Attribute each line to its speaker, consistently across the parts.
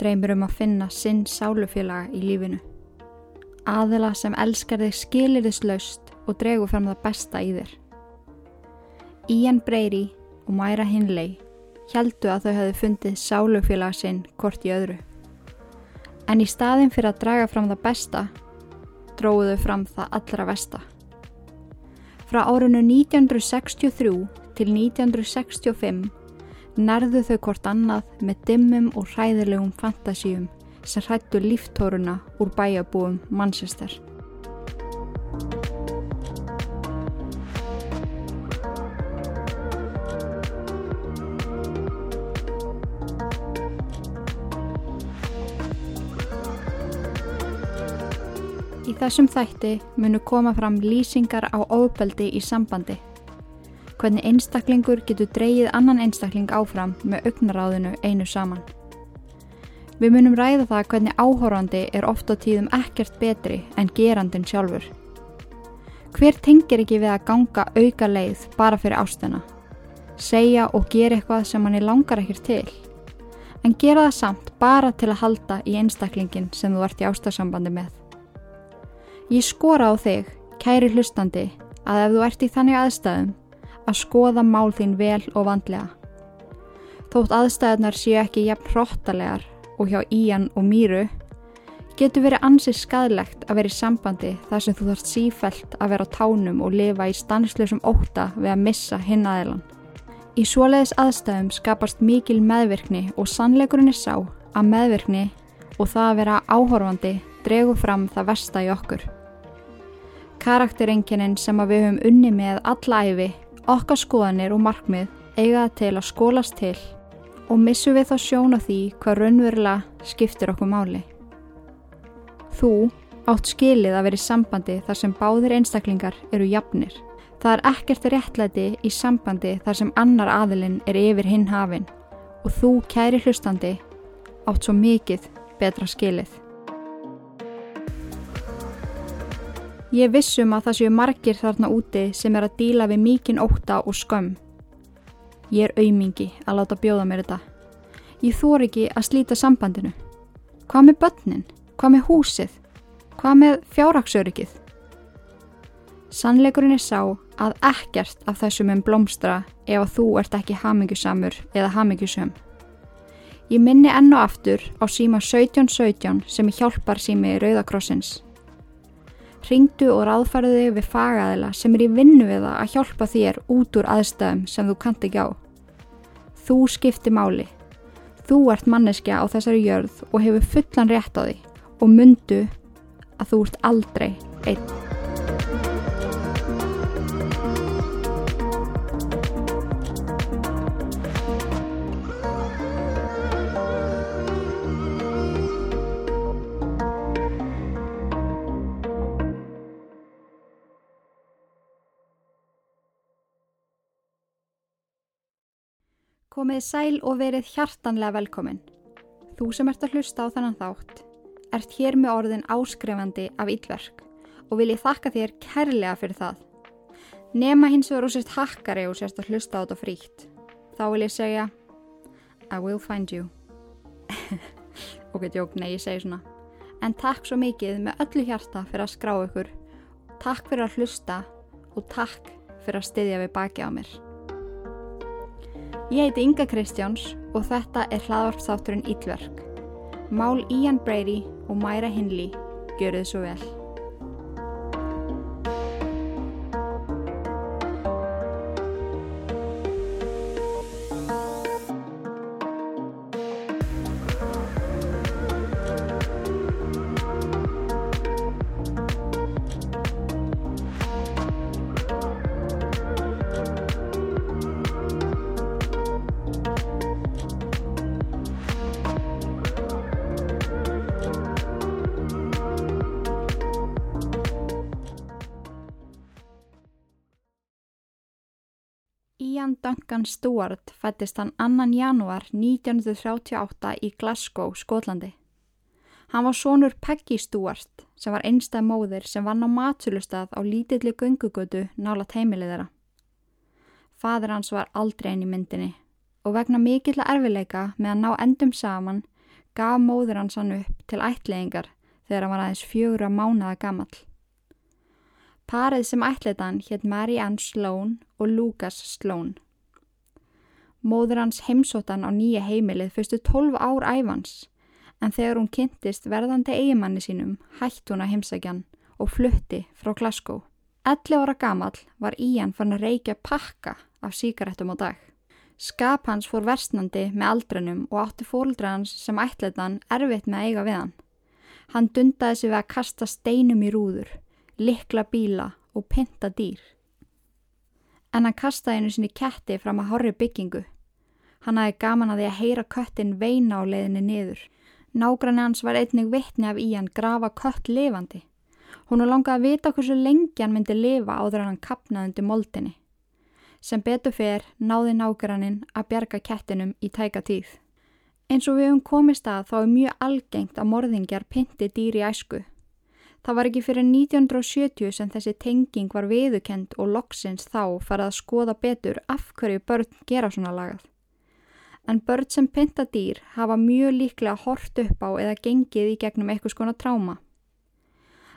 Speaker 1: Dreymir um að finna sinn sálufélaga í lífinu. Aðila sem elskar þig skiliriðslaust og dregur fram það besta í þér. Ian Breyri og Myra Hinley heldu að þau hefðu fundið sálufélaga sinn kort í öðru. En í staðin fyrir að draga fram það besta, dróðu þau fram það allra besta. Frá árinu 1963 til 1965 nærðu þau hvort annað með dimmum og hræðilegum fantasíum sem hrættu líftóruna úr bæjabúum Manchester. Í þessum þætti munu koma fram lýsingar á ofbeldi í sambandi hvernig einstaklingur getur dreyið annan einstakling áfram með augnaráðinu einu saman. Við munum ræða það hvernig áhórandi er ofta tíðum ekkert betri en gerandin sjálfur. Hver tengir ekki við að ganga auka leið bara fyrir ástena? Segja og gera eitthvað sem hann er langar ekkert til? En gera það samt bara til að halda í einstaklingin sem þú ert í ástasambandi með. Ég skora á þig, kæri hlustandi, að ef þú ert í þannig aðstæðum að skoða mál þín vel og vandlega. Þótt aðstæðunar séu ekki jafn hróttalegar og hjá Ían og Míru, getur verið ansið skadlegt að vera í sambandi þar sem þú þarfst sífælt að vera á tánum og lifa í stanslösum óta við að missa hinn aðeilan. Í svoleiðis aðstæðum skapast mikil meðvirkni og sannleikurinn er sá að meðvirkni og það að vera áhorfandi dregu fram það versta í okkur. Karakterenginin sem við höfum unni með alla æfi Okkar skoðanir og markmið eiga það til að skólast til og missum við þá sjón á því hvað raunverulega skiptir okkur máli. Þú átt skilið að vera í sambandi þar sem báðir einstaklingar eru jafnir. Það er ekkert réttlæti í sambandi þar sem annar aðilinn er yfir hinn hafinn og þú kæri hlustandi átt svo mikið betra skilið. Ég vissum að það séu margir þarna úti sem er að díla við mikinn óta og skömm. Ég er aumingi að láta bjóða mér þetta. Ég þór ekki að slíta sambandinu. Hvað með börnin? Hvað með húsið? Hvað með fjárhagsöryggið? Sannleikurinn er sá að ekkert af þessum um blómstra ef að þú ert ekki hamingjusamur eða hamingjusum. Ég minni enn og aftur á síma 1717 sem hjálpar sími Rauðakrossins. Ringdu og ráðfæriðu þig við fagaðila sem er í vinnu við það að hjálpa þér út úr aðstæðum sem þú kannt ekki á. Þú skipti máli. Þú ert manneskja á þessari jörð og hefur fullan rétt á því og mundu að þú ert aldrei einn. Komið sæl og verið hjartanlega velkomin. Þú sem ert að hlusta á þannan þátt, ert hér með orðin áskrefandi af ílverk og vil ég þakka þér kærlega fyrir það. Nema hins vegar úr sérst hakkari og sérst að hlusta á þetta fríkt. Þá vil ég segja, I will find you. ok, djók, nei, ég segi svona. En takk svo mikið með öllu hjarta fyrir að skrá ykkur. Takk fyrir að hlusta og takk fyrir að styðja við baki á mér. Ég heiti Inga Kristjáns og þetta er hlaðvarpsátturinn Íllverk. Mál Ian Brady og Myra Hinley görðu svo vel. Duncan Stewart fættist hann annan janúar 1938 í Glasgow, Skotlandi. Hann var sonur Peggy Stewart sem var einstað móðir sem vann á matsulustað á lítilli gungugötu nála teimilið þeirra. Fadur hans var aldrei einn í myndinni og vegna mikill að erfileika með að ná endum saman gaf móður hans hann upp til ætleðingar þegar hann var aðeins fjögur að mánaða gamall. Parið sem ætleðan hétt Marianne Sloan og Lucas Sloan. Móður hans heimsóttan á nýja heimilið fyrstu 12 ár æfans en þegar hún kynntist verðandi eigimanni sínum hætt hún að heimsækjan og flutti frá Glasgow. 11 ára gamal var Ían fann að reykja pakka af síkaretum á dag. Skap hans fór versnandi með aldrinum og átti fóldra hans sem ætletan erfitt með eiga við hann. Hann dundaði sig við að kasta steinum í rúður, likla bíla og pinta dýr. En hann kastaði einu sinni ketti fram að horri byggingu. Hann hafi gaman að því að heyra köttin veina á leiðinni niður. Nágrann hans var einnig vittni af í hann grafa kött lifandi. Hún var langað að vita hversu lengi hann myndi lifa áður en hann kapnaði undir moldinni sem betur fer náði nágranninn að bjarga kettinum í tæka tíð. Eins og við höfum komist að þá er mjög algengt að morðingjar pynti dýri æsku. Það var ekki fyrir 1970 sem þessi tenging var viðukend og loksins þá farið að skoða betur af hverju börn gera svona lagað. En börn sem pynta dýr hafa mjög líklega hort upp á eða gengið í gegnum eitthvað skona tráma.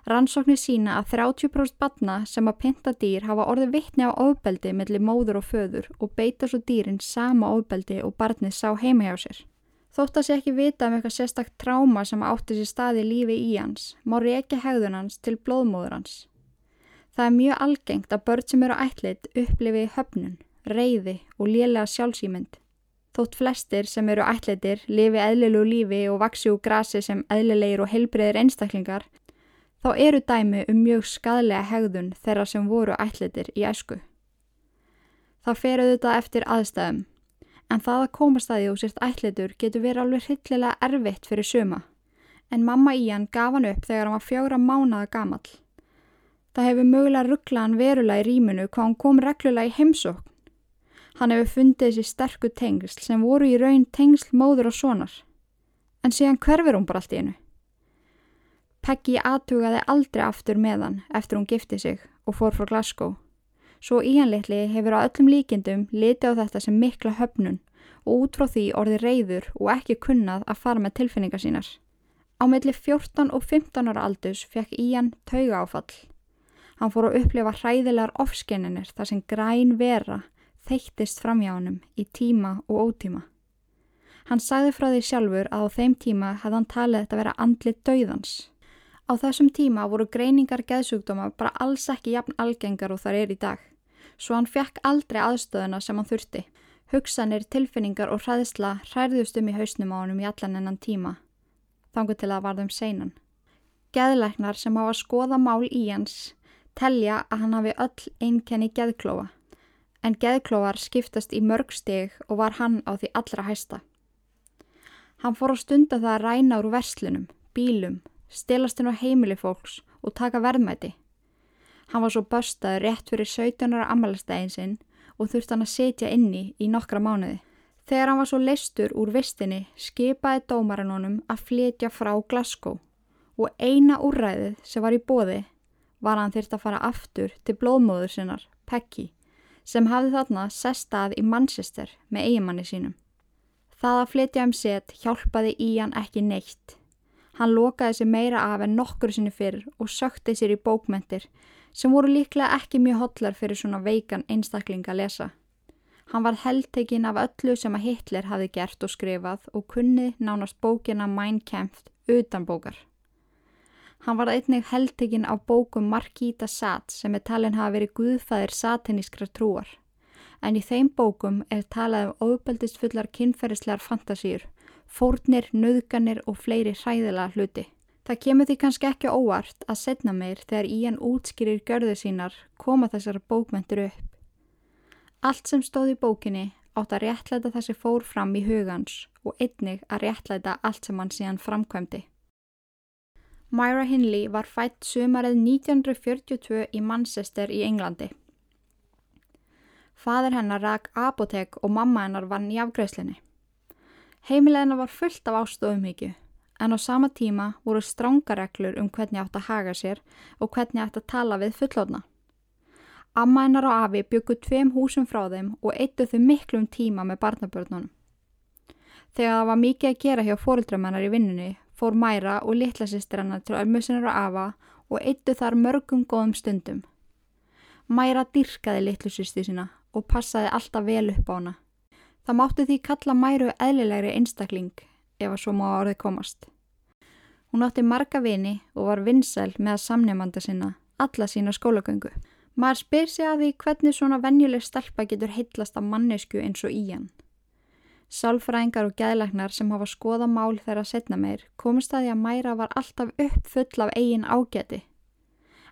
Speaker 1: Rannsóknir sína að 30% batna sem að pinta dýr hafa orðið vittni á ofbeldi mellir móður og föður og beita svo dýrin sama ofbeldi og barnið sá heima hjá sér. Þótt að sé ekki vita um eitthvað sérstakt tráma sem átti sér staði lífi í hans, má reyki hegðun hans til blóðmóður hans. Það er mjög algengt að börn sem eru ætlit upplifi höfnun, reyði og lélega sjálfsýmynd. Þótt flestir sem eru ætlitir lifi eðlilu lífi og vaksi úr grasi sem eðlilegir og heilbreyðir einstaklingar þá eru dæmi um mjög skadlega hegðun þeirra sem voru ætlitir í æsku. Það fer auðvitað eftir aðstæðum, en það að komast að því og sért ætlitur getur verið alveg hryllilega erfitt fyrir suma, en mamma í hann gaf hann upp þegar hann var fjóra mánaða gamall. Það hefur mögulega rugglaðan verulega í rýmunu hvað hann kom reglulega í heimsókn. Hann hefur fundið þessi sterku tengsl sem voru í raun tengsl móður og sonar, en síðan hverfur hún bara allt í hennu. Peggy aðtugaði aldrei aftur með hann eftir hún gifti sig og fór frá Glasgow. Svo íanleitli hefur á öllum líkindum litið á þetta sem mikla höfnun og út frá því orði reyður og ekki kunnað að fara með tilfinningar sínar. Á milli 14 og 15 ára aldus fekk Ían tauga áfall. Hann fór að upplifa hræðilegar ofskenninir þar sem græn vera þeittist framhjánum í tíma og ótíma. Hann sagði frá því sjálfur að á þeim tíma hefði hann talið þetta vera andlið dauðans. Á þessum tíma voru greiningar geðsugdóma bara alls ekki jafn algengar og þar er í dag. Svo hann fekk aldrei aðstöðuna sem hann þurfti. Hugsanir, tilfinningar og hræðsla hræðust um í hausnum á hann um í allan ennan tíma. Þangu til að varðum seinan. Geðleiknar sem að skoða mál í hans telja að hann hafi öll einkenni geðklóa. En geðklóar skiptast í mörg steg og var hann á því allra hæsta. Hann fór á stunda það að ræna úr verslunum, bílum, stilast inn á heimili fólks og taka verðmæti. Hann var svo börstaður rétt fyrir 17. ammælstægin sinn og þurfti hann að setja inni í nokkra mánuði. Þegar hann var svo leistur úr vistinni skipaði dómarinn honum að flytja frá Glasgow og eina úrræðið sem var í bóði var hann þurft að fara aftur til blóðmóður sinnar, Peggy, sem hafði þarna sestað í Manchester með eigimanni sínum. Það að flytja um set hjálpaði í hann ekki neitt Hann lokaði sér meira af en nokkur sinni fyrr og sökti sér í bókmentir sem voru líklega ekki mjög hotlar fyrir svona veikan einstakling að lesa. Hann var heldtekinn af öllu sem að Hitler hafi gert og skrifað og kunni nánast bókina Mein Kampf utan bókar. Hann var einnig heldtekinn af bókum Markita Sat sem er talin hafa verið guðfæðir satanískra trúar. En í þeim bókum er talað um óbeldist fullar kynferðislegar fantasýr fórnir, nöðganir og fleiri hræðilega hluti. Það kemur því kannski ekki óvart að setna meir þegar Ían útskýrir görðu sínar koma þessar bókmentur upp. Allt sem stóð í bókinni átt að réttlæta þessi fór fram í hugans og einnig að réttlæta allt sem hann síðan framkvæmdi. Myra Hindley var fætt sumarið 1942 í Manchester í Englandi. Fadur hennar rak apotek og mamma hennar vann í afgreðslinni. Heimilegina var fullt af ástóðumhyggju en á sama tíma voru strángareglur um hvernig átt að haga sér og hvernig átt að tala við fullóðna. Amma hennar og Afi byggu tveim húsum frá þeim og eittu þau miklum tíma með barnabörnunum. Þegar það var mikið að gera hjá fóruldramennar í vinnunni fór Mæra og litla sýstir hennar til ömmusinnar og afa og eittu þar mörgum góðum stundum. Mæra dyrkaði litlu sýsti sína og passaði alltaf vel upp á hana. Það mátti því kalla Mæru eðlilegri einstakling ef að svo má orðið komast. Hún átti marga vini og var vinsæl með að samnefnda sinna alla sína skólagöngu. Maður spyr sig að því hvernig svona venjuleg stelpa getur heitlast af mannesku eins og í hann. Sálfræðingar og gæðlegnar sem hafa skoða mál þeirra setna meir komist að því að Mæra var alltaf uppfull af eigin ágæti.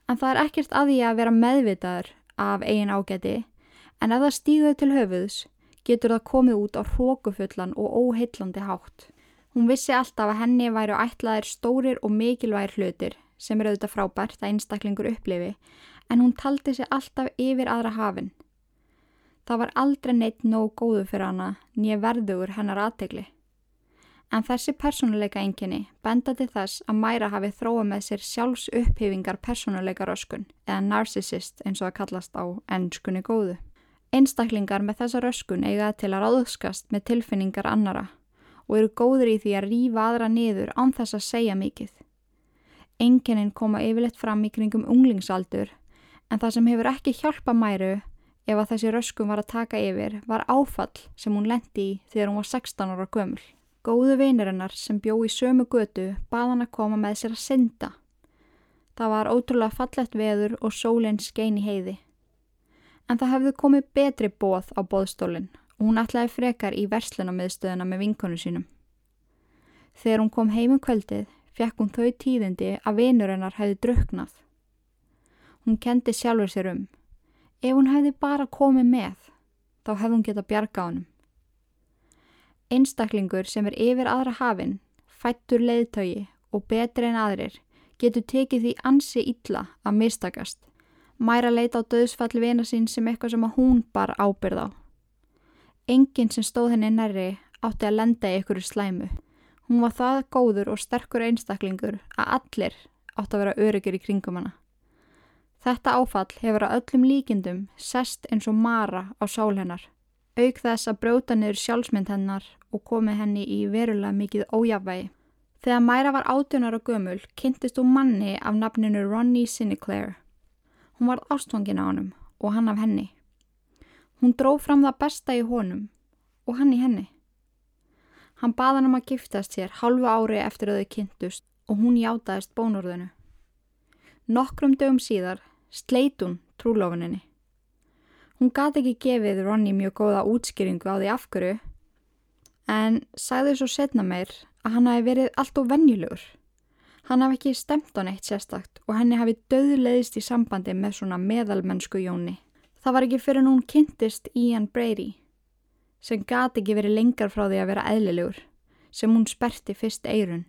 Speaker 1: En það er ekkert að því að vera meðvitaður af eigin ágæti en ef það stýður til höfuðs getur það komið út á hrókufullan og óheillandi hátt. Hún vissi alltaf að henni væru ætlaðir stórir og mikilvægir hlutir sem er auðvitað frábært að einstaklingur upplifi en hún taldi sig alltaf yfir aðra hafinn. Það var aldrei neitt nóg góðu fyrir hana nýja verður hennar aðtegli. En þessi persónuleika enginni benda til þess að Mæra hafi þróa með sér sjálfs upphifingar persónuleika röskun eða narcissist eins og það kallast á ennskunni góðu. Einstaklingar með þessa röskun eiga til að ráðskast með tilfinningar annara og eru góður í því að rýfa aðra niður án þess að segja mikið. Enginnin koma yfirleitt fram í kringum unglingsaldur en það sem hefur ekki hjálpa Mæru ef að þessi röskun var að taka yfir var áfall sem hún lendi í þegar hún var 16 ára gömul. Góðu vinurinnar sem bjó í sömu götu bað hann að koma með sér að synda. Það var ótrúlega fallett veður og sólinn skein í heiði en það hefði komið betri bóð á bóðstólinn hún ætlaði frekar í verslunamiðstöðuna með vinkonu sínum. Þegar hún kom heim um kvöldið fekk hún þau tíðindi að vinur hennar hefði druknað. Hún kendi sjálfur sér um. Ef hún hefði bara komið með, þá hefði hún getað bjarga honum. Einstaklingur sem er yfir aðra hafinn, fættur leiðtögi og betri en aðrir getur tekið því ansi illa að mistakast Mæra leita á döðsfall vina sín sem eitthvað sem að hún bar ábyrð á. Enginn sem stóð henni nærri átti að lenda í einhverju slæmu. Hún var það góður og sterkur einstaklingur að allir átti að vera öryggir í kringum hana. Þetta áfall hefur að öllum líkindum sest eins og mara á sál hennar. Auk þess að bróta niður sjálfsmynd hennar og komi henni í verulega mikið ójafvægi. Þegar Mæra var átjónar og gömul kynntist hún manni af nafninu Ronnie Sinclair. Hún var ástfangin á honum og hann af henni. Hún dró fram það besta í honum og hann í henni. Hann baða hann um að giftast sér halvu ári eftir að þau kynntust og hún játaðist bónurðinu. Nokkrum dögum síðar sleit hún trúlofuninni. Hún gati ekki gefið Ronny mjög góða útskýringu á því afhverju en sagði svo setna meir að hann hafi verið allt og vennjulegur. Hann hafi ekki stemt á neitt sérstakt og henni hafi döðleðist í sambandi með svona meðalmennsku Jóni. Það var ekki fyrir hún kynntist Ian Brady sem gati ekki verið lengar frá því að vera eðlilegur sem hún sperti fyrst eirun.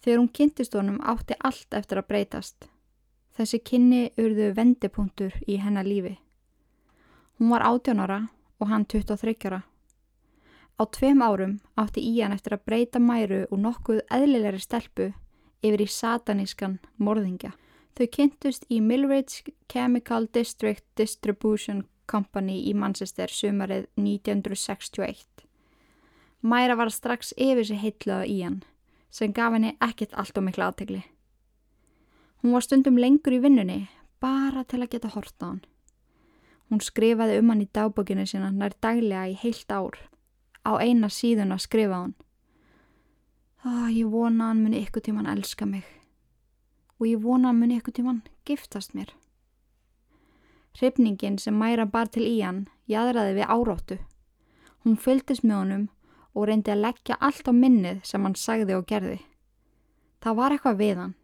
Speaker 1: Þegar hún kynntist honum átti allt eftir að breytast. Þessi kynni urðu vendipunktur í hennar lífi. Hún var 18 ára og hann 23 ára. Á tveim árum átti Ian eftir að breyta mæru og nokkuð eðlilegri stelpu yfir í satanískan morðingja. Þau kynntust í Millridge Chemical District Distribution Company í Manchester sumarið 1961. Mæra var strax yfir sig heitlaða í hann sem gaf henni ekkit allt og miklu aðtegli. Hún var stundum lengur í vinnunni bara til að geta horta hann. Hún skrifaði um hann í dagbókinu sína nær daglega í heilt ár. Á eina síðun að skrifa hann. Oh, ég vona hann muni ykkur tíman elska mig og ég vona að muni ykkur tíman giftast mér. Hrifningin sem Mæra bar til í hann jæðraði við áróttu. Hún fylgdist með honum og reyndi að leggja allt á minnið sem hann sagði og gerði. Það var eitthvað við hann.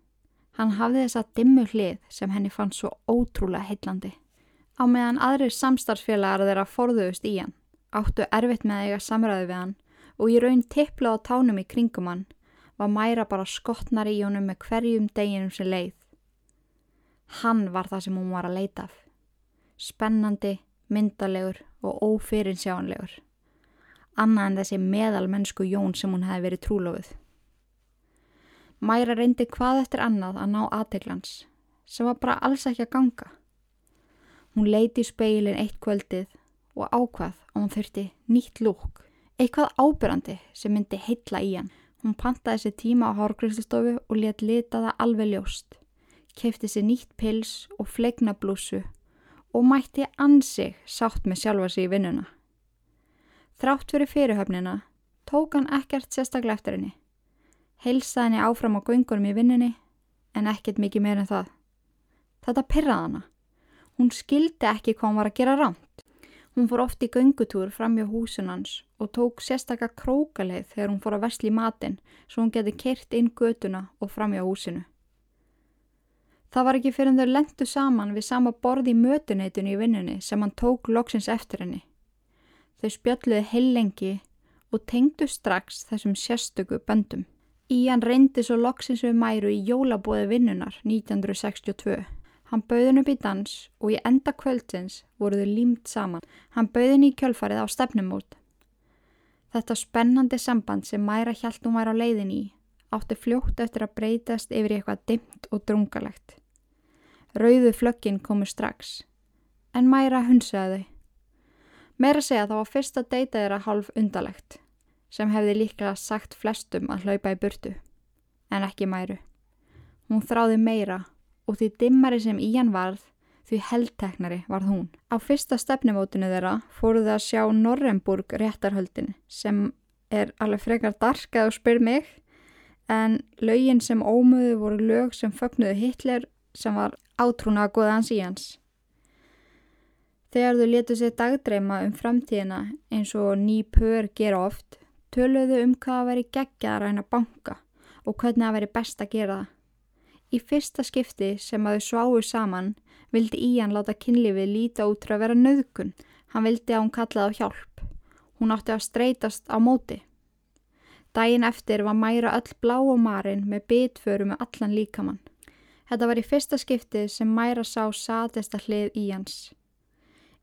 Speaker 1: Hann hafði þessa dimmu hlið sem henni fann svo ótrúlega heitlandi. Á meðan aðrir samstarfsfélagar þeirra forðuðust í hann, áttu erfitt með eiga samræði við hann og ég raun tippla á tánum í kringum hann var mæra bara skotnar í honum með hverjum deginum sem leið. Hann var það sem hún var að leita af. Spennandi, myndalegur og ófyrinsjáanlegur. Annað en þessi meðalmennsku jón sem hún hefði verið trúlofið. Mæra reyndi hvað eftir annað að ná aðteglans sem var bara alls ekki að ganga. Hún leiti í speilin eitt kvöldið og ákvað að hún þurfti nýtt lúk Eitthvað ábyrrandi sem myndi heitla í hann. Hún pantaði sér tíma á hárgriðslustofu og let lita það alveg ljóst. Keifti sér nýtt pils og flegna blúsu og mætti ansig sátt með sjálfa sig í vinnuna. Þrátt fyrir fyrirhöfnina tók hann ekkert sérstaklega eftir henni. Heilsaði henni áfram á göngunum í vinnunni en ekkert mikið meir en það. Þetta pyrraði hana. Hún skildi ekki hvað hann var að gera rámt. Hún fór oft í göngutúr fram hjá húsunans og tók sérstakka krókaleið þegar hún fór að versli í matinn svo hún geti kert inn götuna og fram hjá húsinu. Það var ekki fyrir en þau lendu saman við sama borði í mötuneytun í vinnunni sem hann tók loksins eftir henni. Þau spjalluði heilengi og tengdu strax þessum sérstöku böndum. Ían reyndi svo loksins við mæru í jólabóði vinnunar 1962. Hann bauðin upp í dans og í enda kvöldsins voruðu límt saman. Hann bauðin í kjölfarið á stefnumót. Þetta spennandi samband sem Mæra hjælt hún væri á leiðin í átti fljótt eftir að breytast yfir eitthvað dimt og drungalegt. Rauðu flöggin komu strax, en Mæra hunsaði þau. Meira segja það var fyrsta deyta þeirra hálf undalegt, sem hefði líklega sagt flestum að hlaupa í burtu, en ekki Mæru. Hún þráði meira og því dimmari sem í hann varð, því heldteknari varð hún. Á fyrsta stefnumótinu þeirra fóruð það að sjá Norrenburg réttarhöldin, sem er alveg frekar darkað og spyr mig, en lögin sem ómöðu voru lög sem fögnuðu Hitler sem var átrúna að goða hans í hans. Þegar þau letu sér dagdreima um framtíðina eins og ný pör gera oft, töluðu um hvað að veri geggja að ræna banka og hvernig að veri best að gera það. Í fyrsta skipti sem að þau sváu saman vildi Ían láta kynlífið líta út að vera nöðkun. Hann vildi að hún kallaði á hjálp. Hún átti að streytast á móti. Dægin eftir var mæra öll blá og marinn með bitföru með allan líkamann. Þetta var í fyrsta skipti sem Mæra sá satesta hlið í hans.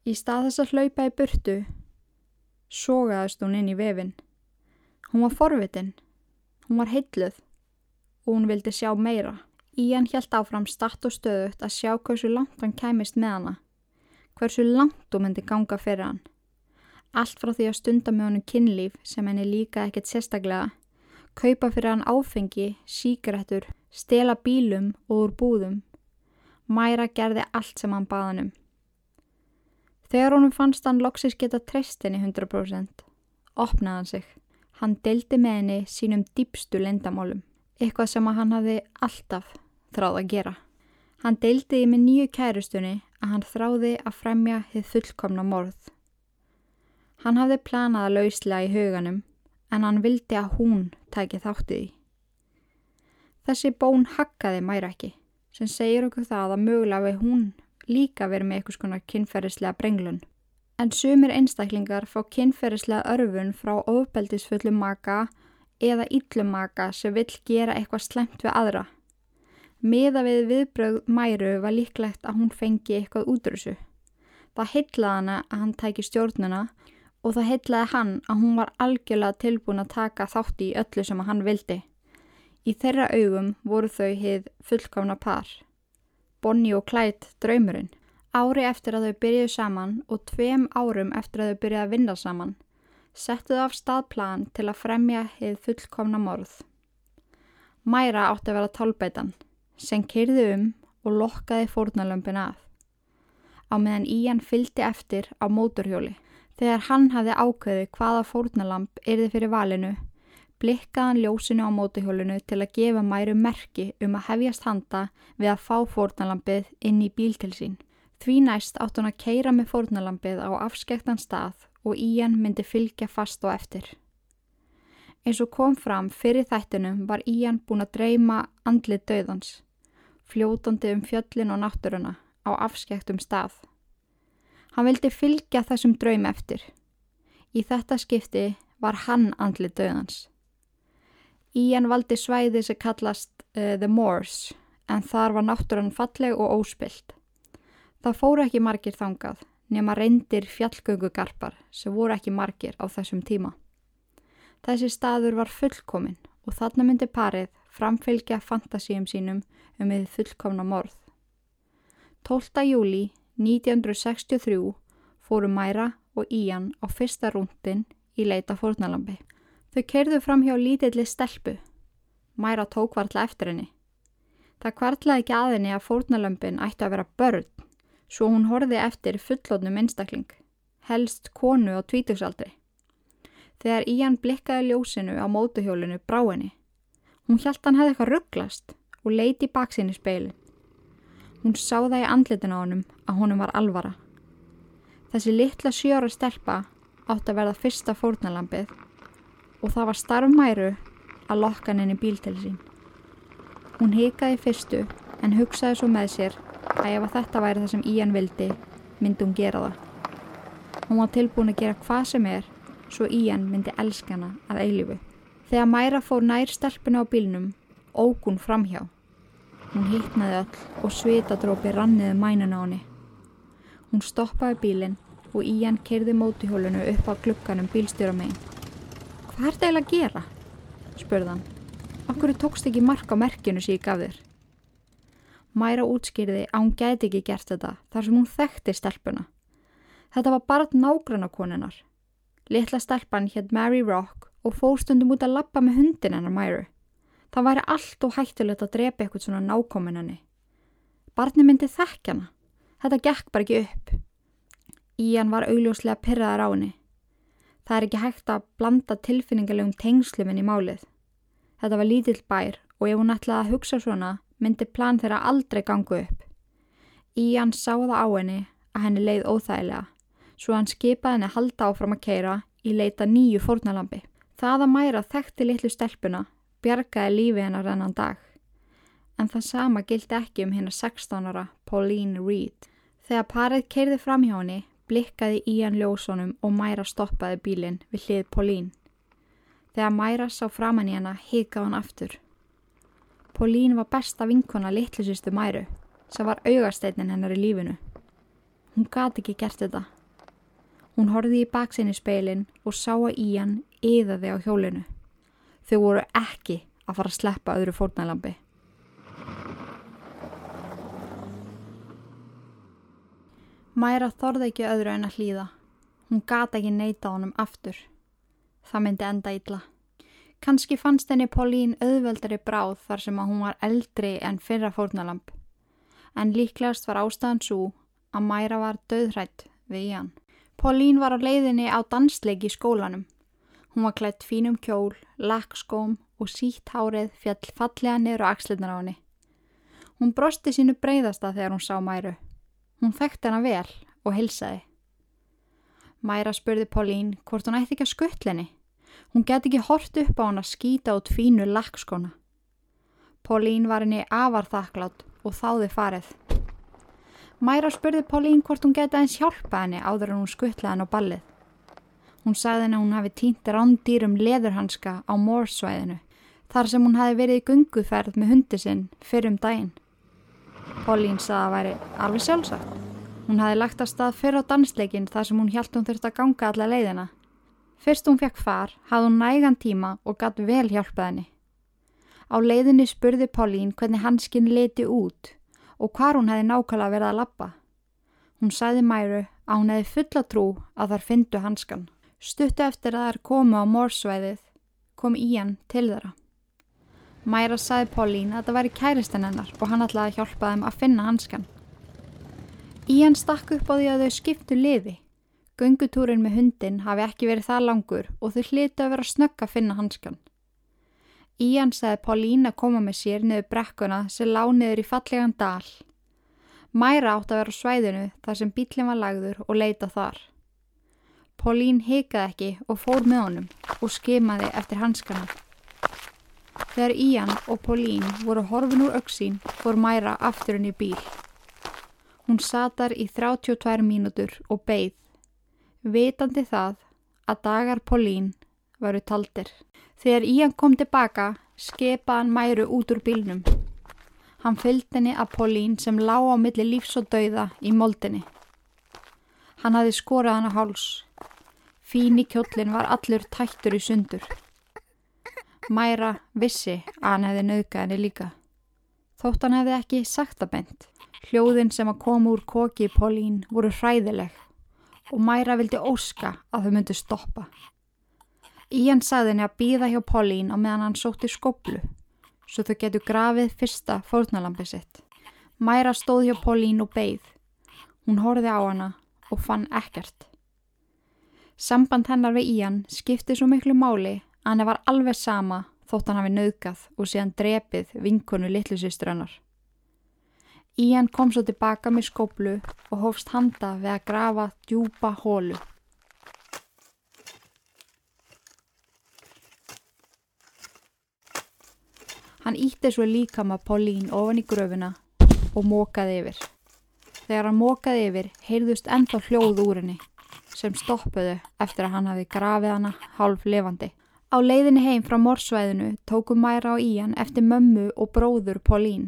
Speaker 1: Í stað þess að hlaupa í burtu, sogaðist hún inn í vefin. Hún var forvitin, hún var heitluð og hún vildi sjá meira. Ían hjælt áfram statt og stöðut að sjá hversu langt hann kæmist með hana, hversu langt hún myndi ganga fyrir hann. Allt frá því að stunda með honum kynlíf sem henni líka ekkert sérstaklega, kaupa fyrir hann áfengi, síkrettur, stela bílum og úr búðum. Mæra gerði allt sem hann baðanum. Þegar honum fannst hann loksis geta treyst henni 100%, opnaði hann sig. Hann deldi með henni sínum dýpstu lendamálum, eitthvað sem hann hafði alltaf þráð að gera. Hann deildiði með nýju kærustunni að hann þráði að fremja þið fullkomna morð. Hann hafði planaða lauslega í huganum en hann vildi að hún tæki þáttið í. Þessi bón hakkaði mæra ekki sem segir okkur það að mögulega við hún líka verið með eitthvað svona kynferðislega brenglun. En sumir einstaklingar fá kynferðislega örfun frá ofbeldisfullu maka eða íllum maka sem vill gera eitthvað slemt við aðra. Miða við viðbröð mæru var líklegt að hún fengi eitthvað útrúsu. Það heitlaði hana að hann tæki stjórnuna og það heitlaði hann að hún var algjörlega tilbúin að taka þátti í öllu sem hann vildi. Í þeirra augum voru þau hið fullkána par. Bonnie og Clyde draumurinn. Ári eftir að þau byrjuðu saman og tveim árum eftir að þau byrjuðu að vinna saman settuðu af staðplan til að fremja hið fullkomna morð. Mæra átti að vera tálbeitan sem kyrði um og lokkaði fórnalömpin að. Á meðan Ían fyldi eftir á móturhjóli. Þegar hann hafði ákveði hvaða fórnalamp erði fyrir valinu blikkaðan ljósinu á mótuhjólunu til að gefa mæru merki um að hefjast handa við að fá fórnalampið inn í bíl til sín. Því næst átt hún að keira með fórnalampið á afskektan stað og Ían myndi fylgja fast og eftir. Eins og kom fram fyrir þættinum var Ían búin að dreyma andlið döðans, fljótandi um fjöllin og náttúruna á afskektum stað. Hann vildi fylgja þessum draum eftir. Í þetta skipti var hann andlið döðans. Ían valdi svæði sem kallast uh, The Moors en þar var náttúrann falleg og óspilt. Það fóru ekki margir þangað nema reyndir fjallgöngugarpar sem voru ekki margir á þessum tíma. Þessi staður var fullkomin og þarna myndi parið framfylgja fantasíum sínum um við fullkomna morð. 12. júli 1963 fóru Mæra og Ían á fyrsta rúndin í leita fórnalambi. Þau kerðu fram hjá lítilli stelpu. Mæra tók vartla eftir henni. Það kvartlaði ekki að henni að fórnalömpin ætti að vera börn, svo hún horfi eftir fullotnum einstakling, helst konu á tvítugsaldri. Þegar Ían blikkaði ljósinu á mótuhjólinu brá henni. Hún hjælt hann hefði eitthvað rugglast og leiti í speilin. Hún sá það í andlitin á honum að honum var alvara. Þessi litla sjóra stelpa átt að verða fyrsta fórnalampið og það var starfmæru að lokka henni bíl til sín. Hún hikaði fyrstu en hugsaði svo með sér að ef þetta væri það sem Ían vildi myndi hún gera það. Hún var tilbúin að gera hvað sem er svo Ían myndi elskana að eilifu. Þegar Mæra fór nær stelpuna á bílnum óg hún framhjá. Hún hittnaði öll og svitadrópi ranniði mænun á henni. Hún stoppaði bílinn og Ían kerði mótihjólunu upp á glukkanum bílstjóra megin. Hvað er það eiginlega að gera? spurðan. Akkur tókst ekki mark á merkjunu sem ég gaf þér? Mæra útskýrði að hún gæti ekki gert þetta þar sem hún þekkti stelpuna. Þetta var bara nágrannakonunar. Litla stelpan hétt Mary Rock og fóstundum út að lappa með hundin hennar Mæru. Það væri allt og hættulegt að drepa eitthvað svona nákomin henni. Barni myndi þekkjana. Þetta gekk bara ekki upp. Ían var augljóslega pyrraðar á henni. Það er ekki hægt að blanda tilfinningalegum tengsluminn í málið. Þetta var lítill bær og ef hún ætlaði að hugsa svona myndi plan þeirra aldrei gangu upp. Ían sá það á henni að henni leið óþægilega svo hann skipaði henni halda áfram að keira í leita nýju fórnalambi. Það að mæra þekkti litlu stelpuna bjargaði lífi hennar ennan dag. En það sama gildi ekki um hennar 16 ára Pauline Reed. Þegar parið keirði fram hjá henni blikkaði Ían ljósónum og mæra stoppaði bílinn við hlið Pauline. Þegar Mæra sá framann í hana hikaði hann aftur. Pólín var besta vinkona litlusistu Mæru sem var augasteinin hennar í lífinu. Hún gati ekki gert þetta. Hún horfið í baksinni speilin og sá að Ían yðaði á hjólinu. Þau voru ekki að fara að sleppa öðru fórnalambi. Mæra þorði ekki öðru en að hlýða. Hún gata ekki neyta honum aftur. Það myndi enda illa. Kanski fannst henni Pólín auðveldari bráð þar sem að hún var eldri en fyrra fórnalamp. En líklegast var ástæðan svo að Mæra var döðrætt við í hann. Pólín var á leiðinni á dansleiki í skólanum. Hún var klætt fínum kjól, lakkskóm og sítt hárið fjall fallega niður á axlirnar á henni. Hún brosti sínu breyðasta þegar hún sá Mæru. Hún þekkt hennar vel og hilsaði. Mæra spurði Pólín hvort hún ætti ekki að skuttlenni. Hún get ekki hort upp á hann að skýta út fínu lakkskona. Pólín var henni afar þakklátt og þáði farið. Mæra spurði Pólín hvort hún geti aðeins hjálpa henni áður en hún skuttlaði henn á ballið. Hún sagði henni að hún hafi týnt rándýrum leðurhanska á mórsvæðinu þar sem hún hafi verið í gunguferð með hundi sinn fyrrum daginn. Pólín sagði að væri alveg sjálfsagt. Hún hafi lagt að stað fyrir á dansleikin þar sem hún hjælt hún þurft að ganga alla leiðina. Fyrst hún fekk far, hafði hún nægan tíma og gatt vel hjálpað henni. Á leiðinni spurði Pálín hvernig hanskinn leti út og hvar hún hefði nákvæmlega verið að lappa. Hún sæði Mæru að hún hefði fulla trú að þar fyndu hanskan. Stuttu eftir að þær komu á mórsvæðið kom Ían til þeirra. Mæra sæði Pálín að það væri kæristan hennar og hann ætlaði að hjálpa þeim að finna hanskan. Ían stakk upp á því að þau skiptu liði. Göngutúrin með hundin hafi ekki verið það langur og þau hliti að vera snögg að finna hanskan. Ían segði Pálín að koma með sér niður brekkuna sem lág niður í fallegan dal. Mæra átt að vera á svæðinu þar sem bílinn var lagður og leita þar. Pálín heikaði ekki og fór með honum og skemaði eftir hanskana. Þegar Ían og Pálín voru horfin úr auksín fór Mæra afturinn í bíl. Hún satar í 32 mínútur og beigð, vitandi það að dagar Pólín varu taldir. Þegar Ían kom tilbaka, skepaði hann mæru út úr bílnum. Hann fylgdi henni að Pólín sem lág á milli lífs og dauða í moldinni. Hann hafi skorað hann á háls. Fíni kjóllin var allur tættur í sundur. Mæra vissi að hann hefði nauðgað henni líka. Þótt hann hefði ekki bent. Hljóðin sem að koma úr koki í Pólín voru hræðileg og Mæra vildi óska að þau myndi stoppa. Ían sagði henni að býða hjá Pauline á meðan hann sótti skoblu, svo þau getur grafið fyrsta fórnalambi sitt. Mæra stóð hjá Pauline og beigð. Hún horfið á hana og fann ekkert. Samband hennar við Ían skipti svo miklu máli að hann var alveg sama þótt hann hafi nauðgað og síðan drepið vinkonu litlusistur hennar. Ían kom svo tilbaka með skoblu og hófst handa við að grafa djúpa hólu. Hann ítti svo líka maður Paulín ofan í gröfuna og mókaði yfir. Þegar hann mókaði yfir heyrðust ennþá hljóð úr henni sem stoppuðu eftir að hann hafi grafið hana hálf levandi. Á leiðinni heim frá morsvæðinu tóku Mæra og Ían eftir mömmu og bróður Paulín.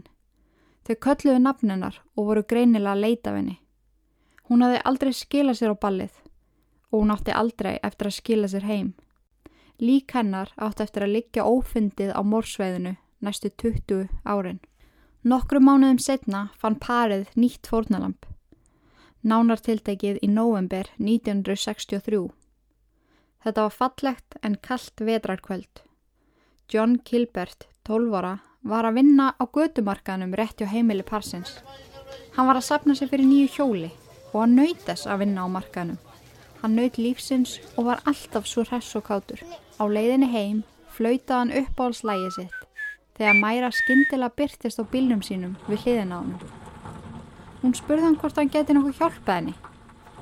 Speaker 1: Þau kölluðu nafninar og voru greinilega að leita af henni. Hún hafði aldrei skilað sér á ballið og hún átti aldrei eftir að skila sér heim. Lík hennar átti eftir að liggja ófundið á morsvæðinu næstu 20 árin. Nokkru mánuðum setna fann parið nýtt fórnalamp. Nánartiltekið í november 1963. Þetta var fallegt en kallt vetrarkvöld. John Kilbert, 12 ára, var að vinna á gödumarkanum rétt hjá heimili parsins. Hann var að sapna sér fyrir nýju hjóli og hann nöytess að vinna á markanum. Hann nöyt lífsins og var alltaf svo hress og kátur. Á leiðinni heim flöytaði hann upp á alls lægi sitt þegar Mæra skindilega byrtist á bílnum sínum við hliðina á hann. Hún spurði hann hvort hann geti nokkuð hjálpað henni.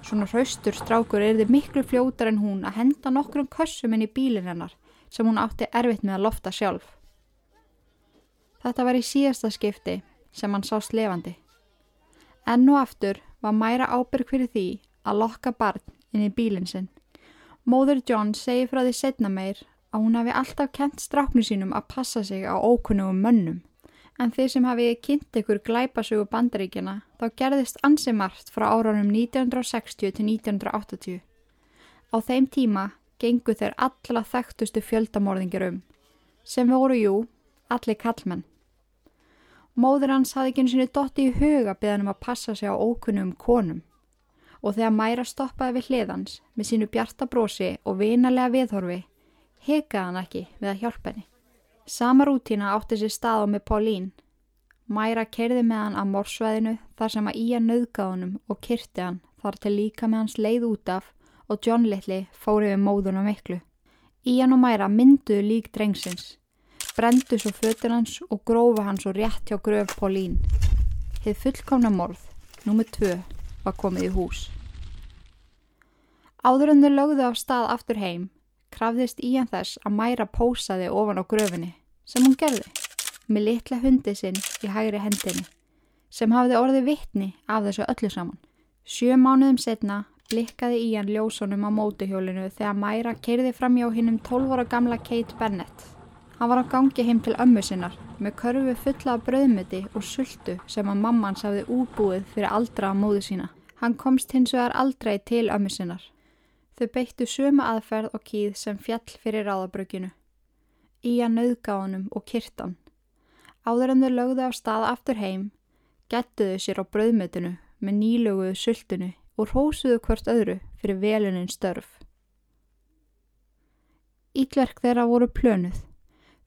Speaker 1: Svona hraustur strákur er þið miklu fljótar en hún að henda nokkrum kössum inn í bílin hennar sem hún átti erfitt með að lofta sjálf. Þetta var í síðasta skipti sem hann sást levandi. Enn og aftur var Mæra ábyrg fyrir því að lokka barn inn í bílinn sinn. Móður John segi frá því setna meir að hún hafi alltaf kent stráknu sínum að passa sig á ókunnugum mönnum. En þeir sem hafi kynnt ykkur glæpasögu bandaríkjana þá gerðist ansi margt frá árunum 1960 til 1980. Á þeim tíma gengu þeir alla þekktustu fjöldamorðingir um, sem voru jú allir kallmenn. Móður hans hafði ekki einu sinni dotti í huga beðan um að passa sig á ókunnum konum og þegar Mæra stoppaði við hliðans með sínu bjarta brosi og vinalega viðhorfi hekaði hann ekki við að hjálpa henni. Sama rútína átti sér stað á með Paulín. Mæra kerði með hann að morsveðinu þar sem að Ía nöðgáði honum og kyrti hann þar til líka með hans leið út af og John Little fóri við móðuna miklu. Ían og Mæra mynduðu lík drengsins, brendu svo fötur hans og grófa hans og rétt hjá gröf Paulín. Þið fullkomna morð, nummið tvö, var komið í hús. Áður en þau lögðu af stað aftur heim krafðist í hann þess að mæra pósaði ofan á gröfinni, sem hún gerði, með litla hundi sinn í hægri hendinni, sem hafði orði vittni af þessu öllu saman. Sjö mánuðum setna blikkaði í hann ljósónum á mótuhjólinu þegar mæra keirði fram hjá hinnum 12 ára gamla Kate Bennett. Hann var á gangi heim til ömmu sinnar með körfu fulla af bröðmöti og sultu sem að mammans hafði úbúið fyrir aldra á móðu sína. Hann komst hins vegar aldrei til ömmu sinnar Þau beittu sömu aðferð og kýð sem fjall fyrir ráðabrökinu. Í að nauðgáðunum og kirtan. Áður en þau lögðu af stað aftur heim, gettuðu sér á bröðmötunu með nýluguðu sultunu og rósuðu hvort öðru fyrir velunin störf. Ítverk þeirra voru plönuð.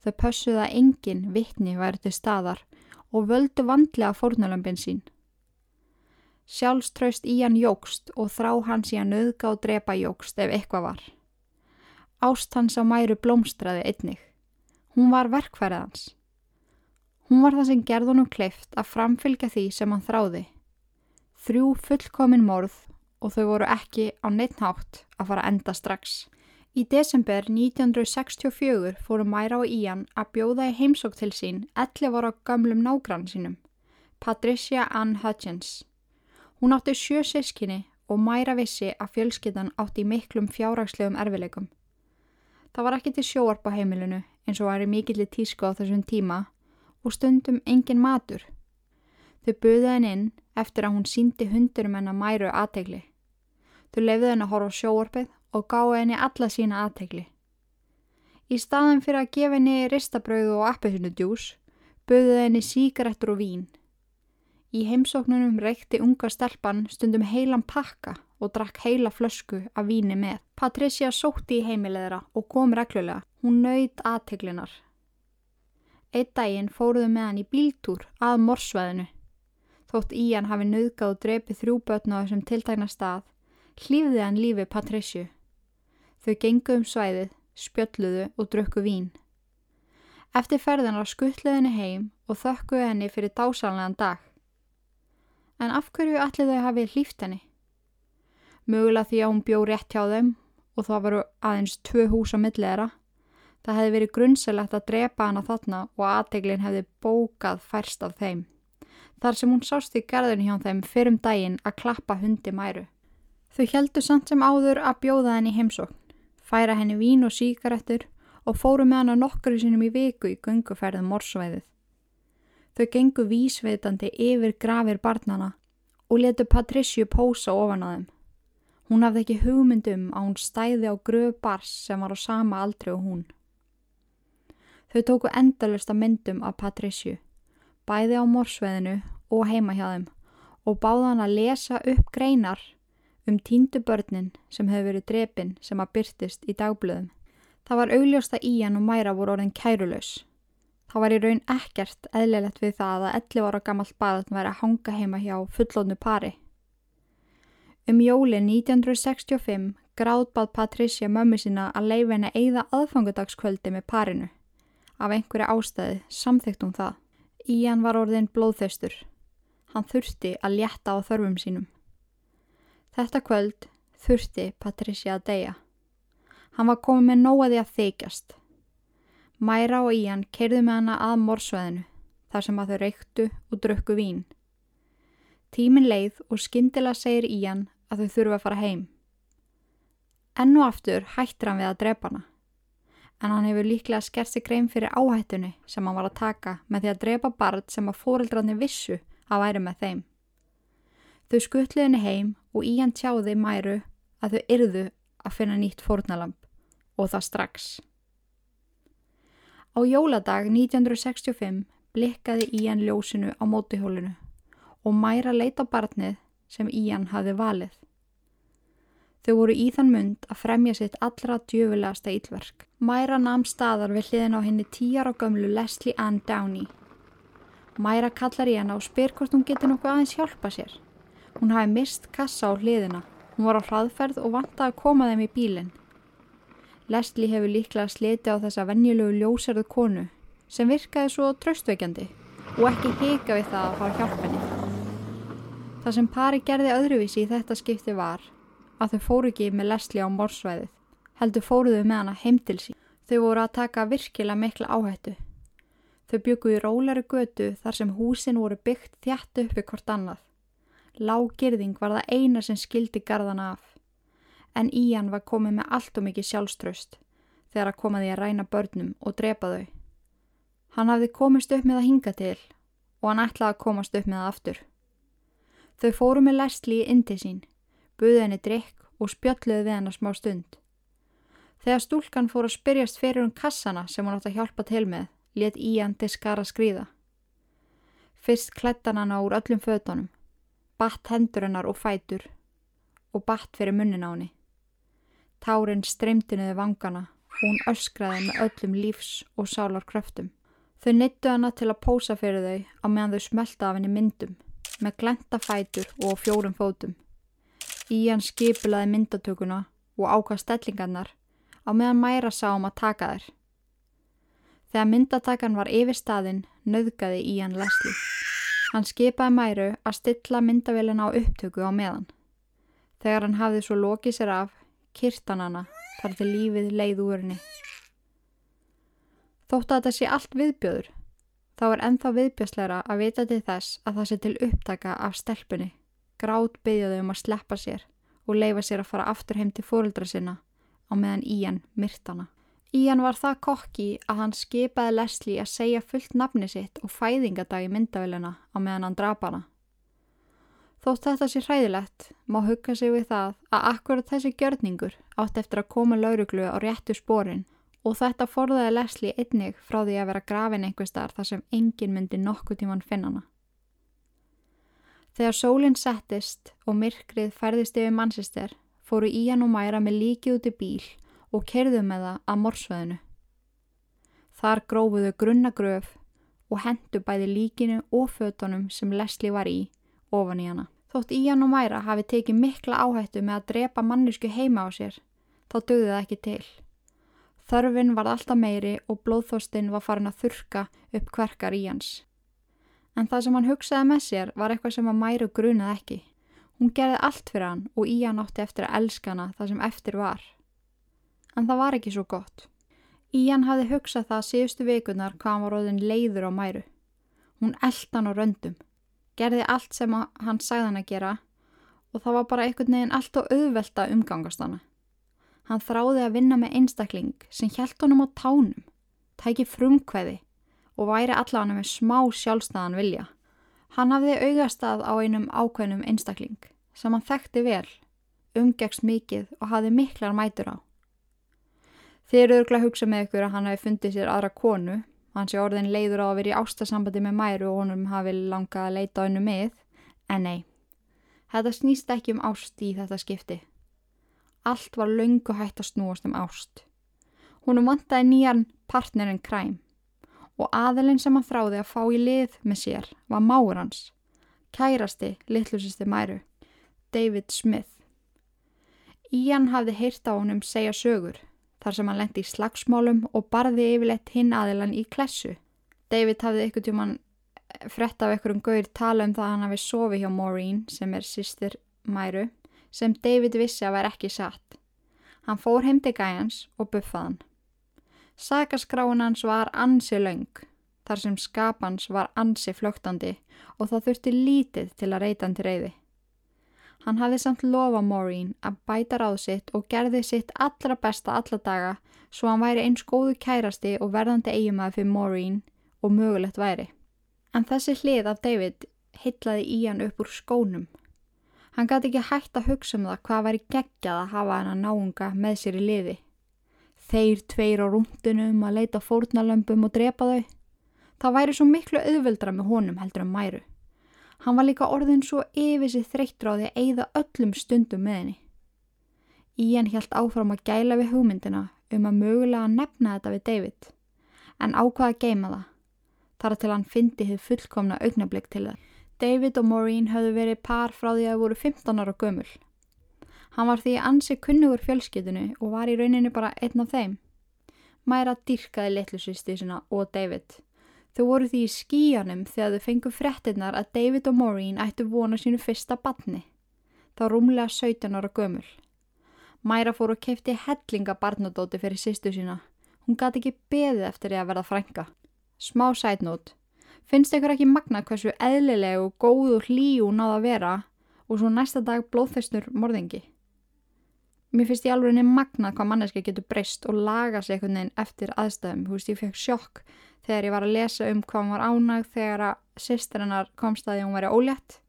Speaker 1: Þau pössuða engin vittni væri til staðar og völdu vandlega fórnalömpin sín. Sjálfströst í hann jógst og þrá hans í að nöðga og drepa jógst ef eitthvað var. Ást hans á mæru blómstraði einnig. Hún var verkfærið hans. Hún var það sem gerðunum kleift að framfylgja því sem hann þráði. Þrjú fullkomin morð og þau voru ekki á neittnátt að fara enda strax. Í desember 1964 fóru Mæra og Ían að bjóða í heimsók til sín 11 ára gamlum nágrann sínum, Patricia Ann Hutchins. Hún átti sjö sískinni og mæra vissi að fjölskyttan átti miklum fjárragslegum erfileikum. Það var ekki til sjóarp á heimilinu eins og væri mikillir tísku á þessum tíma og stundum engin matur. Þau buðið henn inn eftir að hún síndi hundurum henn að mæru aðtegli. Þau lefði henn að horfa á sjóarpið og gáði henni alla sína aðtegli. Í staðan fyrir að gefa henni ristabröðu og appesunudjús buðið henni síkarettur og vín. Í heimsóknunum reykti unga stelpan stundum heilan pakka og drakk heila flösku af víni með. Patricia sótti í heimileðra og kom reglulega. Hún nöyð aðteglinar. Eitt daginn fóruðu með hann í bíltúr að morsveðinu. Þótt Ían hafi nöðgáð og drepið þrjú börn á þessum tiltækna stað, hlýfði hann lífi Patriciu. Þau gengu um svæðið, spjölluðu og drukku vín. Eftir ferðanar skuttluðinni heim og þökkuðu henni fyrir dásanlegan dag. En af hverju allir þau hafið hlýft henni? Mögulega því að hún bjó rétt hjá þeim og það varu aðeins tvö hús á millera. Það hefði verið grunnselegt að drepa hana þarna og aðteglin hefði bókað færst af þeim. Þar sem hún sást í garðinu hjá þeim fyrrum daginn að klappa hundi mæru. Þau heldu samt sem áður að bjóða henni heimsókn, færa henni vín og síkaretur og fóru með hana nokkru sinum í viku í gunguferðum morsvæðið. Þau gengu vísveitandi yfir grafir barnana og letu Patricio pósa ofan á þeim. Hún hafði ekki hugmyndum að hún stæði á gröf bars sem var á sama aldri og hún. Þau tóku endalust að myndum af Patricio, bæði á morsveðinu og heima hjá þeim og báða hann að lesa upp greinar um tíndu börnin sem hefur verið drepin sem að byrtist í dagblöðum. Það var augljósta í hann og mæra voru orðin kærulös. Það var í raun ekkert eðlilegt við það að 11 ára gammalt baðan væri að hanga heima hjá fullónu pari. Um jóli 1965 gráðbað Patricia mömmu sína að leiði henni eigða aðfangudagskvöldi með parinu. Af einhverju ástæði samþygt hún það. Ían var orðin blóðþöstur. Hann þurfti að létta á þörfum sínum. Þetta kvöld þurfti Patricia að deyja. Hann var komið með nóaði að þykjast. Mæra og Ían keirðu með hana að morsveðinu þar sem að þau reyktu og drukku vín. Tímin leið og skindilega segir Ían að þau þurfa að fara heim. Enn og aftur hættir hann við að drepa hana. En hann hefur líklega skert sig grein fyrir áhættunni sem hann var að taka með því að drepa barð sem að fóreldrarnir vissu að væri með þeim. Þau skuttliðinni heim og í hann tjáði mæru að þau yrðu að finna nýtt fórnalamp og það strax. Á jóladag 1965 blikkaði í hann ljósinu á mótihólinu og mæra leita barnið sem Ían hafði valið. Þau voru í þann mund að fremja sitt allra djöfulegasta ílverk. Mæra namn staðar við hliðin á henni tíjar á gömlu Leslie Ann Downey. Mæra kallar í henn og spyr hvort hún getur nokkuð aðeins hjálpa sér. Hún hafi mist kassa á hliðina. Hún var á hraðferð og vanta að koma þeim í bílinn. Leslie hefur líklega sliti á þessa vennjulegu ljósarðu konu sem virkaði svo tröstveikjandi og ekki hika við það að fara hjálpenni. Það sem pari gerði öðruvísi í þetta skipti var að þau fóru ekki með lesli á morsvæðið, heldur fóruðu með hana heim til sín. Þau voru að taka virkilega mikla áhættu. Þau byggu í rólari götu þar sem húsin voru byggt þjætt uppi hvort annað. Lágirðing var það eina sem skildi garðana af. En Ían var komið með allt og mikið sjálfströst þegar að koma því að ræna börnum og drepa þau. Hann hafði komist upp með að hinga til og hann ætlaði að komast upp með það aftur. Þau fóru með Leslie inn til sín, buði henni drikk og spjöldluði við henni smá stund. Þegar stúlkan fór að spyrjast fyrir um kassana sem hún átt að hjálpa til með, let Ían til skara skrýða. Fyrst klættan hann á úr öllum fötunum, batt hendur hennar og fætur og batt fyrir munnin á henni. Tárin streymtinuði vangana og hún öskraði með öllum lífs og sálar kröftum. Þau neittu hana til að pósa fyrir þau á meðan þau smelta af henni myndum með glenta fætur og fjórum fótum. Ían skipulaði myndatökuna og ákvað stellingarnar á meðan mæra sá um að taka þær. Þegar myndatakan var yfir staðin nöðgaði Ían Leslie. Hann skipaði mæru að stilla myndavélina á upptöku á meðan. Þegar hann hafði svo lokið sér af, kirtan hana þar til lífið leið úr henni. Þótt að þetta sé allt viðbjöður Þá er enþá viðbjörsleira að vita til þess að það sé til upptaka af stelpunni, grátt byggjaðu um að sleppa sér og leifa sér að fara aftur heim til fóröldra sinna á meðan Ían myrtana. Ían var það kokki að hann skipaði Leslie að segja fullt nafni sitt og fæðingadag í myndavillina á meðan hann drapa hana. Þótt þetta sé hræðilegt má hugga sig við það að akkurat þessi gjörningur átt eftir að koma lauruglu á réttu spórin og þetta forðaði Leslie einnig frá því að vera grafin einhver starf þar sem engin myndi nokkuð tíman finna hana. Þegar sólinn settist og myrkrið færðist yfir mannsistir fóru Ían og Mæra með líkið út í bíl og kerðu með það að morsveðinu. Þar grófuðu grunnagröf og hendu bæði líkinu og fötunum sem Leslie var í ofan í hana. Þótt Ían og Mæra hafi tekið mikla áhættu með að drepa mannisku heima á sér, þá dögði það ekki til. Þörfin var alltaf meiri og blóðþóstinn var farin að þurka upp hverkar í hans. En það sem hann hugsaði með sér var eitthvað sem að Mæru grunaði ekki. Hún gerði allt fyrir hann og Ían átti eftir að elska hana það sem eftir var. En það var ekki svo gott. Ían hafði hugsað það síðustu vikunar hvað hann var óðin leiður á Mæru. Hún elda hann á röndum, gerði allt sem hann sagði hann að gera og það var bara einhvern veginn allt og auðvelda umgangast hana. Hann þráði að vinna með einstakling sem hjælt honum á tánum, tæki frumkvæði og væri allavega með smá sjálfstæðan vilja. Hann hafði augastað á einum ákveðnum einstakling sem hann þekkti vel, umgegst mikið og hafði miklar mætur á. Eru örgla hugsa með ykkur að hann hafi fundið sér aðra konu, hann sé orðin leiður á að vera í ástasambandi með mæru og honum hafi langað að leita önnu með, en nei, þetta snýst ekki um ást í þetta skipti. Allt var laungu hægt að snúast um ást. Húnum vantaði nýjan partnerinn kræm og aðelinn sem hann þráði að fá í lið með sér var máur hans, kærasti litlusisti mæru, David Smith. Ían hafði heyrt á honum segja sögur þar sem hann lendi í slagsmálum og barði yfirleitt hinn aðelan í klessu. David hafði ykkur tjóman frett af ykkur um gauður tala um það að hann hafi sofið hjá Maureen sem er sýstir mæru sem David vissi að var ekki satt. Hann fór heim til gæjans og buffað hann. Sakaskráin hans var ansi laung, þar sem skapans var ansi flögtandi og það þurfti lítið til að reyta hann til reyði. Hann hafði samt lofa Maureen að bæta ráð sitt og gerði sitt allra besta alla daga svo hann væri eins góðu kærasti og verðandi eigumæði fyrir Maureen og mögulegt væri. En þessi hlið af David hitlaði í hann upp úr skónum. Hann gæti ekki hægt að hugsa um það hvað væri geggjað að hafa hann að náunga með sér í liði. Þeir tveir á rúndunum að leita fórnalömpum og drepa þau. Það væri svo miklu auðveldra með honum heldur en mæru. Hann var líka orðin svo yfir sér því að eigða öllum stundum með henni. Ían helt áfram að gæla við hugmyndina um að mögulega nefna þetta við David, en ákvaða að geima það, þar til hann fyndi þið fullkomna augnablík til það. David og Maureen höfðu verið par frá því að það voru 15 ára gömul. Hann var því ansi kunnugur fjölskytunu og var í rauninni bara einn af þeim. Mæra dyrkaði litlusvisti sinna og David. Þau voru því í skíjanum þegar þau fengu frettinnar að David og Maureen ættu vona sínu fyrsta batni. Það rúmlega 17 ára gömul. Mæra fór og kefti hellinga barnadóti fyrir sýstu sína. Hún gati ekki beðið eftir því að verða frænga. Smá sætnót. Finnst ykkur ekki magna hversu eðlileg og góð og hlíu náða að vera og svo næsta dag blóðfestur morðingi? mér finnst ég alveg nefn magna hvað manneski getur breyst og laga sig einhvern veginn eftir aðstæðum, þú veist ég fekk sjokk þegar ég var að lesa um hvað hann var ánægð þegar að sýstrinnar komst að því hún væri ólétt.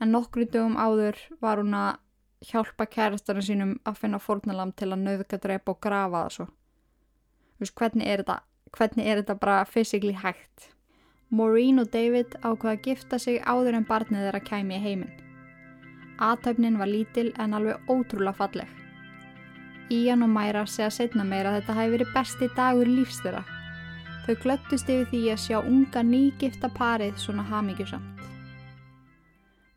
Speaker 1: En nokkru dögum áður var hún að hjálpa kærastarinn sínum að finna fórnalam til að nauðka drepa og grafa svo. Þú veist hvernig er þetta hvernig er þetta bara physically hægt? Maureen og David ákvaða að gifta sig áður en barnið þeirra kæmi í heiminn. Aðtöfnin var lítil en alveg ótrúlega falleg. Ían og Mæra segja setna meira að þetta hafi verið besti dagur lífstöra. Þau glöttust yfir því að sjá unga nýgifta parið svona hamingjusamt.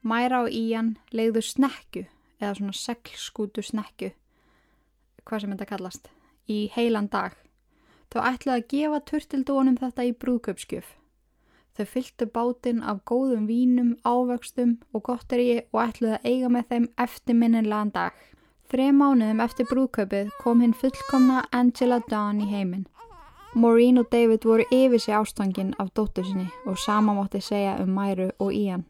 Speaker 1: Mæra og Ían leiðu snekju, eða svona seglskútu snekju, hvað sem þetta kallast, í heilan dag. Þau ætlaði að gefa turtildónum þetta í brúðköpskjöf. Þau fylgtu bátinn af góðum vínum, ávöxtum og gotteri og ætlaði að eiga með þeim eftirminnilegan dag. Þrei mánuðum eftir brúðkaupið kom hinn fullkomna Angela Dawn í heiminn. Maureen og David voru yfir sig ástangin af dóttur sinni og sama mátti segja um Mæru og Ian.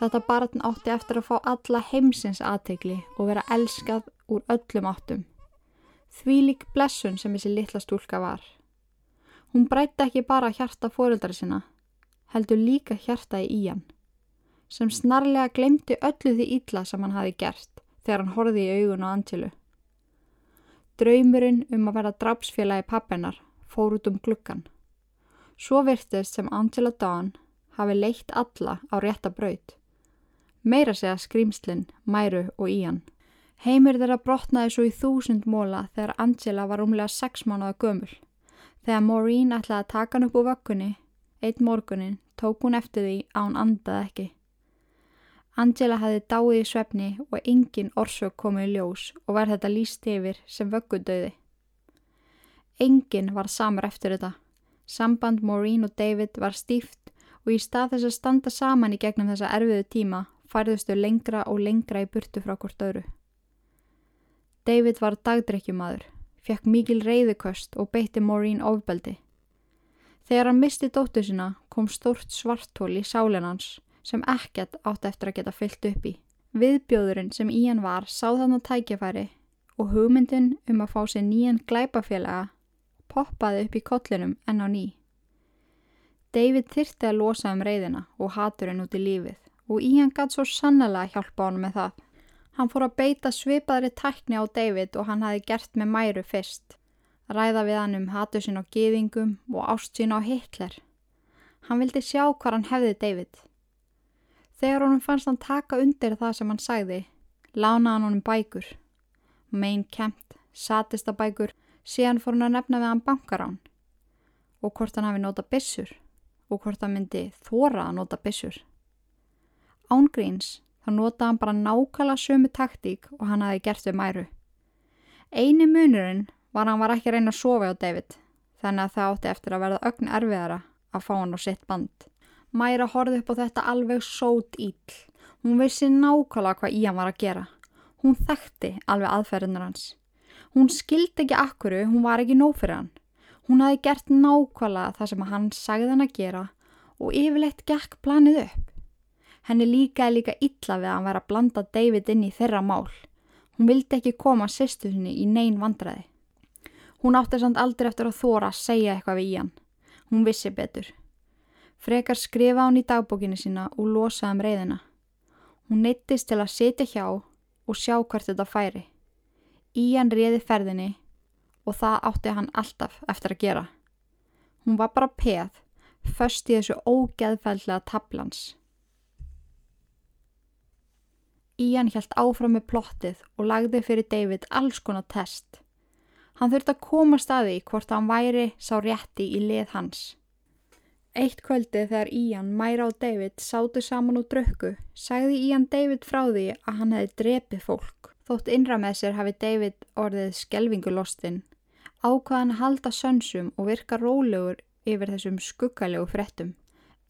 Speaker 1: Þetta barn átti eftir að fá alla heimsins aðtegli og vera elskað úr öllum áttum. Því lík blessun sem þessi litla stúlka var. Hún breytti ekki bara hjarta fóröldari sinna, heldur líka hjarta í Ian, sem snarlega glemti öllu því illa sem hann hafi gert þegar hann horfið í augun á Angelu. Draumurinn um að vera drapsfélagi pappennar fór út um glukkan. Svo virtist sem Angela Dawn hafi leitt alla á rétta braut Meira segja skrýmslinn, Mæru og Ían. Heimir þeirra brotnaði svo í þúsund móla þegar Angela var umlega sex mánuða gömul. Þegar Maureen ætlaði að taka hann upp úr vökkunni, eitt morgunin, tók hún eftir því að hún andaði ekki. Angela hefði dáið í svefni og engin orsök komið í ljós og var þetta líst yfir sem vöggudauði. Engin var samar eftir þetta. Samband Maureen og David var stíft og í stað þess að standa saman í gegnum þessa erfiðu tíma færðustu lengra og lengra í burtu frá hvort öðru. David var dagdrekkjumadur, fekk mikil reyðuköst og beitti Maureen ofbeldi. Þegar hann misti dóttu sína kom stórt svartól í sálinans sem ekkert átt eftir að geta fyllt upp í. Viðbjóðurinn sem í hann var sáð hann á tækjafæri og hugmyndin um að fá sér nýjan glæpafélaga poppaði upp í kollinum enn á ný. David þyrti að losa um reyðina og haturinn út í lífið og í hann gætt svo sannlega hjálpa honum með það. Hann fór að beita svipaðri tækni á David og hann hafi gert með Mæru fyrst. Ræða við hann um hatu sín á geðingum og ást sín á Hitler. Hann vildi sjá hvað hann hefði David. Þegar honum fannst hann taka undir það sem hann sagði, lánaði hann honum bækur. Main Kempt, satista bækur, síðan fór hann að nefna við hann bankarán. Og hvort hann hafi nota bissur og hvort hann myndi þóra að nota bissur. Ángríns þá notaði hann bara nákvæmlega sömu taktík og hann hafi gert við mæru. Einu munurinn var hann var ekki að reyna að sofa á David, þannig að það átti eftir að verða ögn erfiðara að fá hann á sitt band. Mæra horfið upp á þetta alveg sót íll. Hún vissi nákvæmlega hvað í hann var að gera. Hún þekkti alveg aðferðinar hans. Hún skildi ekki akkuru, hún var ekki nóg fyrir hann. Hún hafi gert nákvæmlega það sem hann sagði hann að gera og yfirleitt gekk planið upp. Henni líkaði líka illa við að hann væri að blanda David inn í þeirra mál. Hún vildi ekki koma sýstu sinni í neyn vandraði. Hún átti samt aldrei eftir að þóra að segja eitthvað við í hann. Hún vissi betur. Frekar skrifa hann í dagbókinu sína og losaði um reyðina. Hún neittist til að setja hjá og sjá hvert þetta færi. Í hann reyði ferðinni og það átti hann alltaf eftir að gera. Hún var bara peð, först í þessu ógeðfældlega tablans. Ían hjælt áfram með plottið og lagði fyrir David alls konar test. Hann þurfti að koma staði hvort hann væri sá rétti í lið hans. Eitt kvöldi þegar Ían, Mæra og David sátu saman og drökku, sagði Ían David frá því að hann hefði drepið fólk. Þótt innra með sér hafi David orðið skelvingulostinn, ákvaðan að halda sönsum og virka rólegur yfir þessum skuggalegu frettum.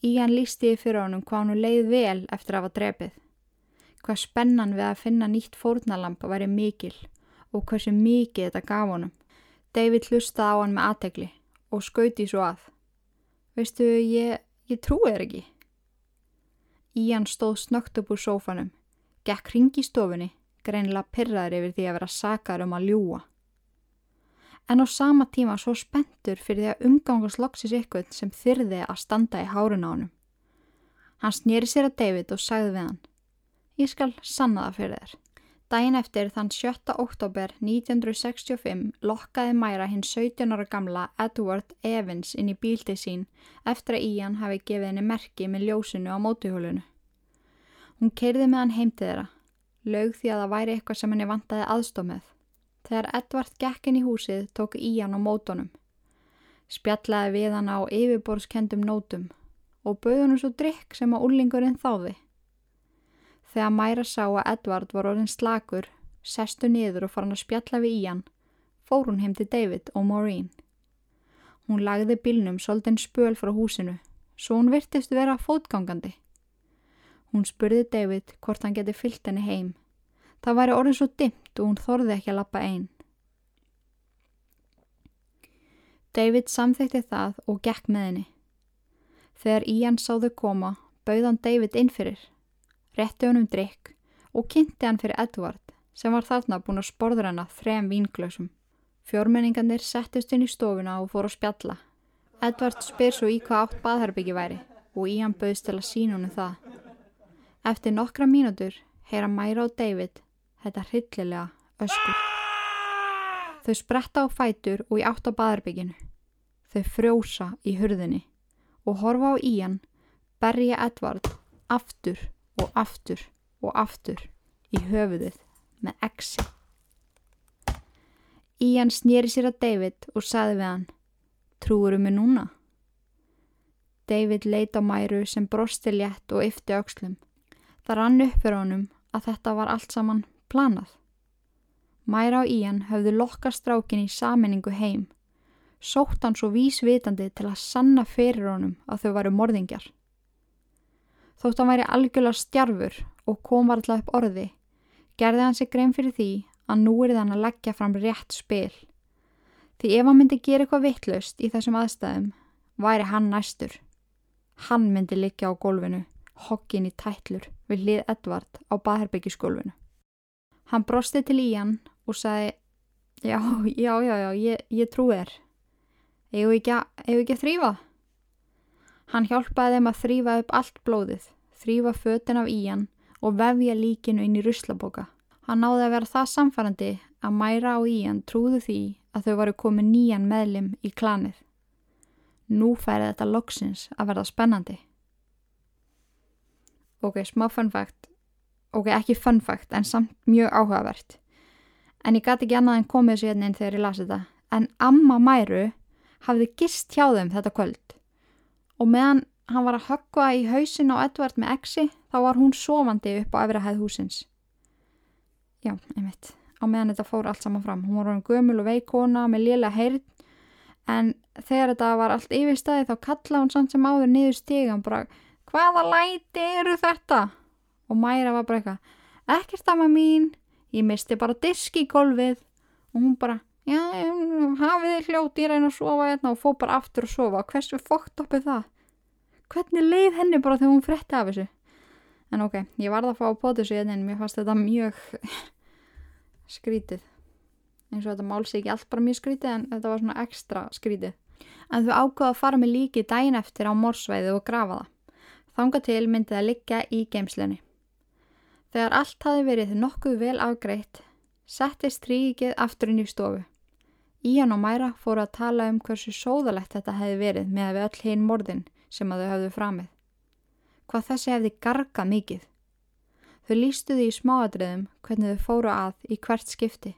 Speaker 1: Ían lísti fyrir honum hvað hann leið vel eftir að hafa drepið hvað spennan við að finna nýtt fórnalamp væri mikil og hversu mikið þetta gaf honum. David hlustaði á hann með aðtegli og skauti svo að. Veistu, ég, ég trúi þér ekki. Ían stóð snögt upp úr sófanum, gekk ringi í stofunni, greinlega pyrraður yfir því að vera sakar um að ljúa. En á sama tíma svo spentur fyrir því að umgangast loksis ykkur sem þyrði að standa í hárun á hann. Hann snýri sér að David og sagði við hann. Ég skal sanna það fyrir þér. Dæin eftir þann 7. oktober 1965 lokkaði Mæra hinn 17 ára gamla Edward Evans inn í bíltið sín eftir að Ían hafi gefið henni merki með ljósinu á mótuhjólunu. Hún keirði með hann heim til þeirra, lög því að það væri eitthvað sem henni vantaði aðstofmið. Þegar Edward gekk inn í húsið tók Ían á mótonum. Spjallaði við hann á yfirborskendum nótum og bauð hann svo drikk sem að úlingurinn þáði. Þegar Mæra sá að Edvard var orðin slakur, sestu niður og fór hann að spjalla við í hann, fór hún heim til David og Maureen. Hún lagði bílnum svolítinn spöl frá húsinu, svo hún virtist vera fótgangandi. Hún spurði David hvort hann geti fyllt henni heim. Það væri orðin svo dimmt og hún þorði ekki að lappa einn. David samþekti það og gekk með henni. Þegar Ían sáðu koma, bauðan David inn fyrir rétti honum drikk og kynnti hann fyrir Edvard sem var þarna búin að sporður hana þrem vínglösum. Fjórmenningarnir settist inn í stofuna og fór að spjalla. Edvard spyr svo í hvað átt baðherbyggi væri og í hann bauðst til að sína honum það. Eftir nokkra mínútur heyra Mæra og David þetta hryllilega öskur. Þau spretta á fætur og í átt á baðherbygginu. Þau frjósa í hurðinni og horfa á í hann berja Edvard aftur og aftur og aftur í höfuðið með exi. Ían snýri sér að David og saði við hann Trúurum mig núna? David leita mæru sem brosti létt og yfti aukslum. Það rann upp fyrir honum að þetta var allt saman planað. Mæra og Ían höfðu lokkast strákin í saminningu heim. Sótt hann svo vísvitandi til að sanna fyrir honum að þau varu morðingjar. Þótt hann væri algjörlega stjarfur og kom alltaf upp orði, gerði hann sig grein fyrir því að nú er þann að leggja fram rétt spil. Því ef hann myndi gera eitthvað vittlaust í þessum aðstæðum, væri hann næstur. Hann myndi liggja á gólfinu, hokkin í tætlur við hlið Edvard á baðherbyggisgólfinu. Hann brosti til í hann og sagði, já, já, já, já, ég, ég trú þér. Egu ekki, að þrýfa? Hann hjálpaði þeim að þrýfa upp allt blóðið, þrýfa fötin af í hann og vefja líkinu inn í ruslaboka. Hann náði að vera það samfærandi að Mæra og Ían trúðu því að þau varu komið nýjan meðlim í klanið. Nú færi þetta loksins að verða spennandi. Ok, smá fun fact. Ok, ekki fun fact, en samt mjög áhugavert. En ég gæti ekki annað en komið þessu hérna inn þegar ég lasi þetta. En amma Mæru hafði gist hjá þeim þetta kvöld. Og meðan hann var að höggva í hausin á Edvard með exi, þá var hún sofandi upp á efrahæð húsins. Já, einmitt. Á meðan þetta fór allt saman fram. Hún var hann gömul og veikona með liðlega heyrð en þegar þetta var allt yfirstæði þá kallaði hún samt sem áður niður stígan bara hvaða læti eru þetta og Mæra var bara eitthvað ekkert maður mín ég misti bara disk í golfið og hún bara já, hafið þið hljóti ég reyna að sofa hérna og fó bara aftur að sofa hversu fókt oppið það hvernig leið henni bara þegar hún fretti af þessu en ok, ég varða að fá að pota þessu hérna en mér fannst þetta mjög skrítið eins og þetta máls ekki allt bara mjög skrítið en þetta var svona ekstra skrítið. En þau ákvaða að fara með líki dæin eftir á morsveiðu og grafa það. Þanga til myndi það liggja í geimslunni. Þegar allt hafi verið nokkuð vel afgreitt, settist tríkið aftur inn í stofu. Ían og Mæra fóru að tala um hversu sóðalegt þetta hefði verið með við öll hinn morðin sem að þau hafðu framið. Hvað þessi hefði gargað mikið. Þau lístuði í smáadriðum hvernig þau fóru að í hvert skipti.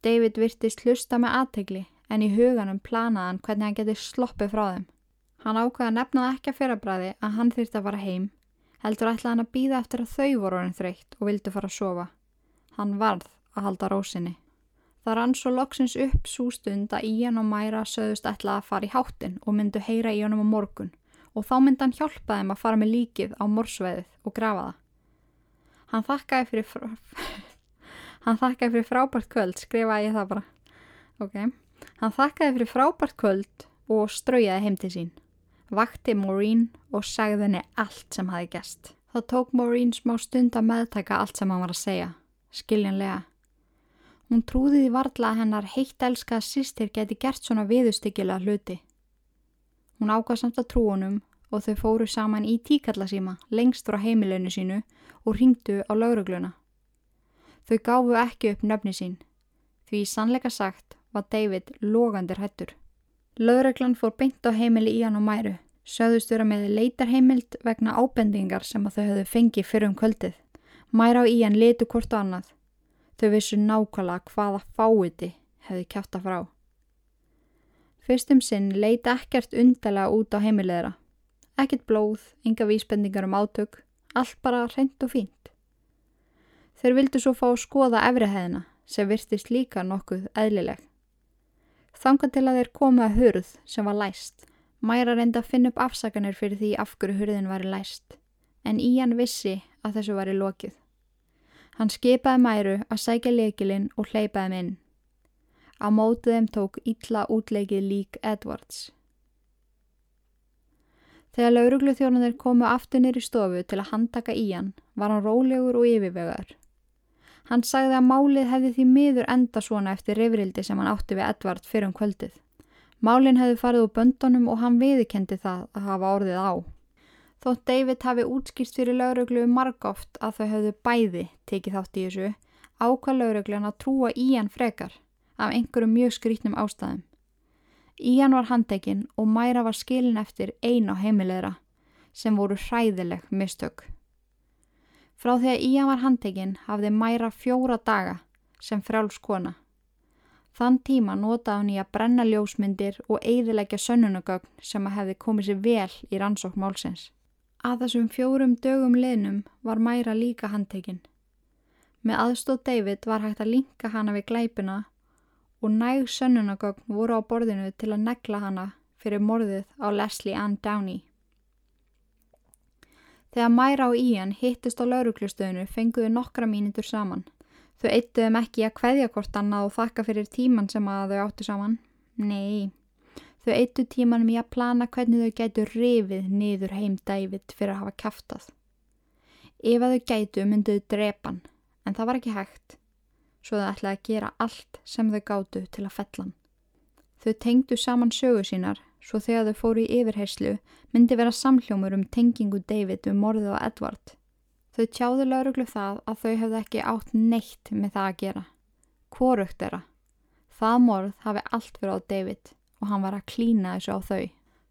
Speaker 1: David virtist hlusta með aðtegli en í huganum planaðan hvernig hann geti sloppið frá þeim. Hann ákvaða nefnaði ekki að fyrrabræði að hann þýrti að fara heim, heldur ætlaði hann að býða eftir að þau voru orðin þreytt og vildu fara að sofa. Hann varð að halda rósinni. Það rann svo loksins upp sústund að Ían og Mæra söðust ætlaði að fara í háttin og myndu heyra í honum á morgun og þá myndi hann hjálpa þeim að fara með líkið á morsveiðið og grafa það. Hann þakkaði fyrir þakkaði fyrir frábært kvöld, skrifaði ég það bara. Ok. Hann þakkaði fyrir frábært kvöld og straujaði heim til sín. Vakti Maureen og sagði henni allt sem hafi gæst. Þá tók Maureen smá stund að meðtaka allt sem hann var að segja. Skiljanlega. Hún trúði því varla að hennar heitt elskaða sýstir geti gert svona viðustykkilega hluti. Hún ákvað samt að trú honum og þau fóru saman í tíkallasíma lengst frá heimilinu sínu og ringdu á laurugluna. Þau gáfu ekki upp nöfni sín. Því sannleika sagt var David logandir hættur. Löðreglan fór beint á heimili í hann og mæru. Söðustur að með leitarheimild vegna ábendingar sem að þau höfðu fengið fyrir um kvöldið. Mæra og í hann letu hvort og annað. Þau vissu nákvæmlega hvaða fáiði hefði kjáta frá. Fyrstum sinn leita ekkert undarlega út á heimilegra. Ekkert blóð, enga vísbendingar um átök, allt bara reynd og fínt. Þeir vildu svo fá að skoða efrihæðina sem virtist líka nokkuð eðlileg. Þangan til að þeir komu að hurð sem var læst. Mæra reynda að finna upp afsakanir fyrir því af hverju hurðin var læst. En Ían vissi að þessu var í lokið. Hann skipaði Mæru að sækja leikilinn og hleypaði minn. Á mótið þeim tók ítla útleikið lík Edwards. Þegar lauruglu þjónanir komu aftunir í stofu til að handtaka Ían var hann rólegur og yfirvegar. Hann sagði að málið hefði því miður enda svona eftir reyfrildi sem hann átti við Edvard fyrir um kvöldið. Málinn hefði farið úr böndunum og hann viðikendi það að hafa orðið á. Þótt David hafi útskýrst fyrir lauruglu margóft að þau hefðu bæði tekið þátt í þessu, ákvað lauruglan að trúa Ían frekar af einhverjum mjög skrítnum ástæðum. Ían var handekinn og Mæra var skilin eftir ein á heimilegra sem voru hræðileg mistök. Frá því að Ían var handtekinn hafði Mæra fjóra daga sem frjáls kona. Þann tíma notaði hann í að brenna ljósmyndir og eigðilegja sönnunagögn sem að hefði komið sér vel í rannsókn málsins. Að þessum fjórum dögum liðnum var Mæra líka handtekinn. Með aðstóð David var hægt að linka hana við glæpina og næg sönnunagögn voru á borðinu til að negla hana fyrir morðið á Leslie Ann Downey. Þegar Mæra og Ian hittist á lauruklustöðinu fenguðu nokkra mínitur saman. Þau eittuðum ekki að hveðja hvort annað og þakka fyrir tíman sem að þau áttu saman. Nei, Þau eittu tímanum í að plana hvernig þau gætu rifið niður heim David fyrir að hafa kæftað. Ef að þau gætu mynduðu drepan, en það var ekki hægt, svo þau ætlaði að gera allt sem þau gáttu til að fellan. Þau tengdu saman sögu sínar, svo þegar þau fóru í yfirherslu myndi vera samhljómur um tengingu David um morðu og Edward. Þau tjáðu lauruglu það að þau hefði ekki átt neitt með það að gera. Hvorugt þeirra? Það morð hafi allt verið á David og hann var að klína þessu á þau.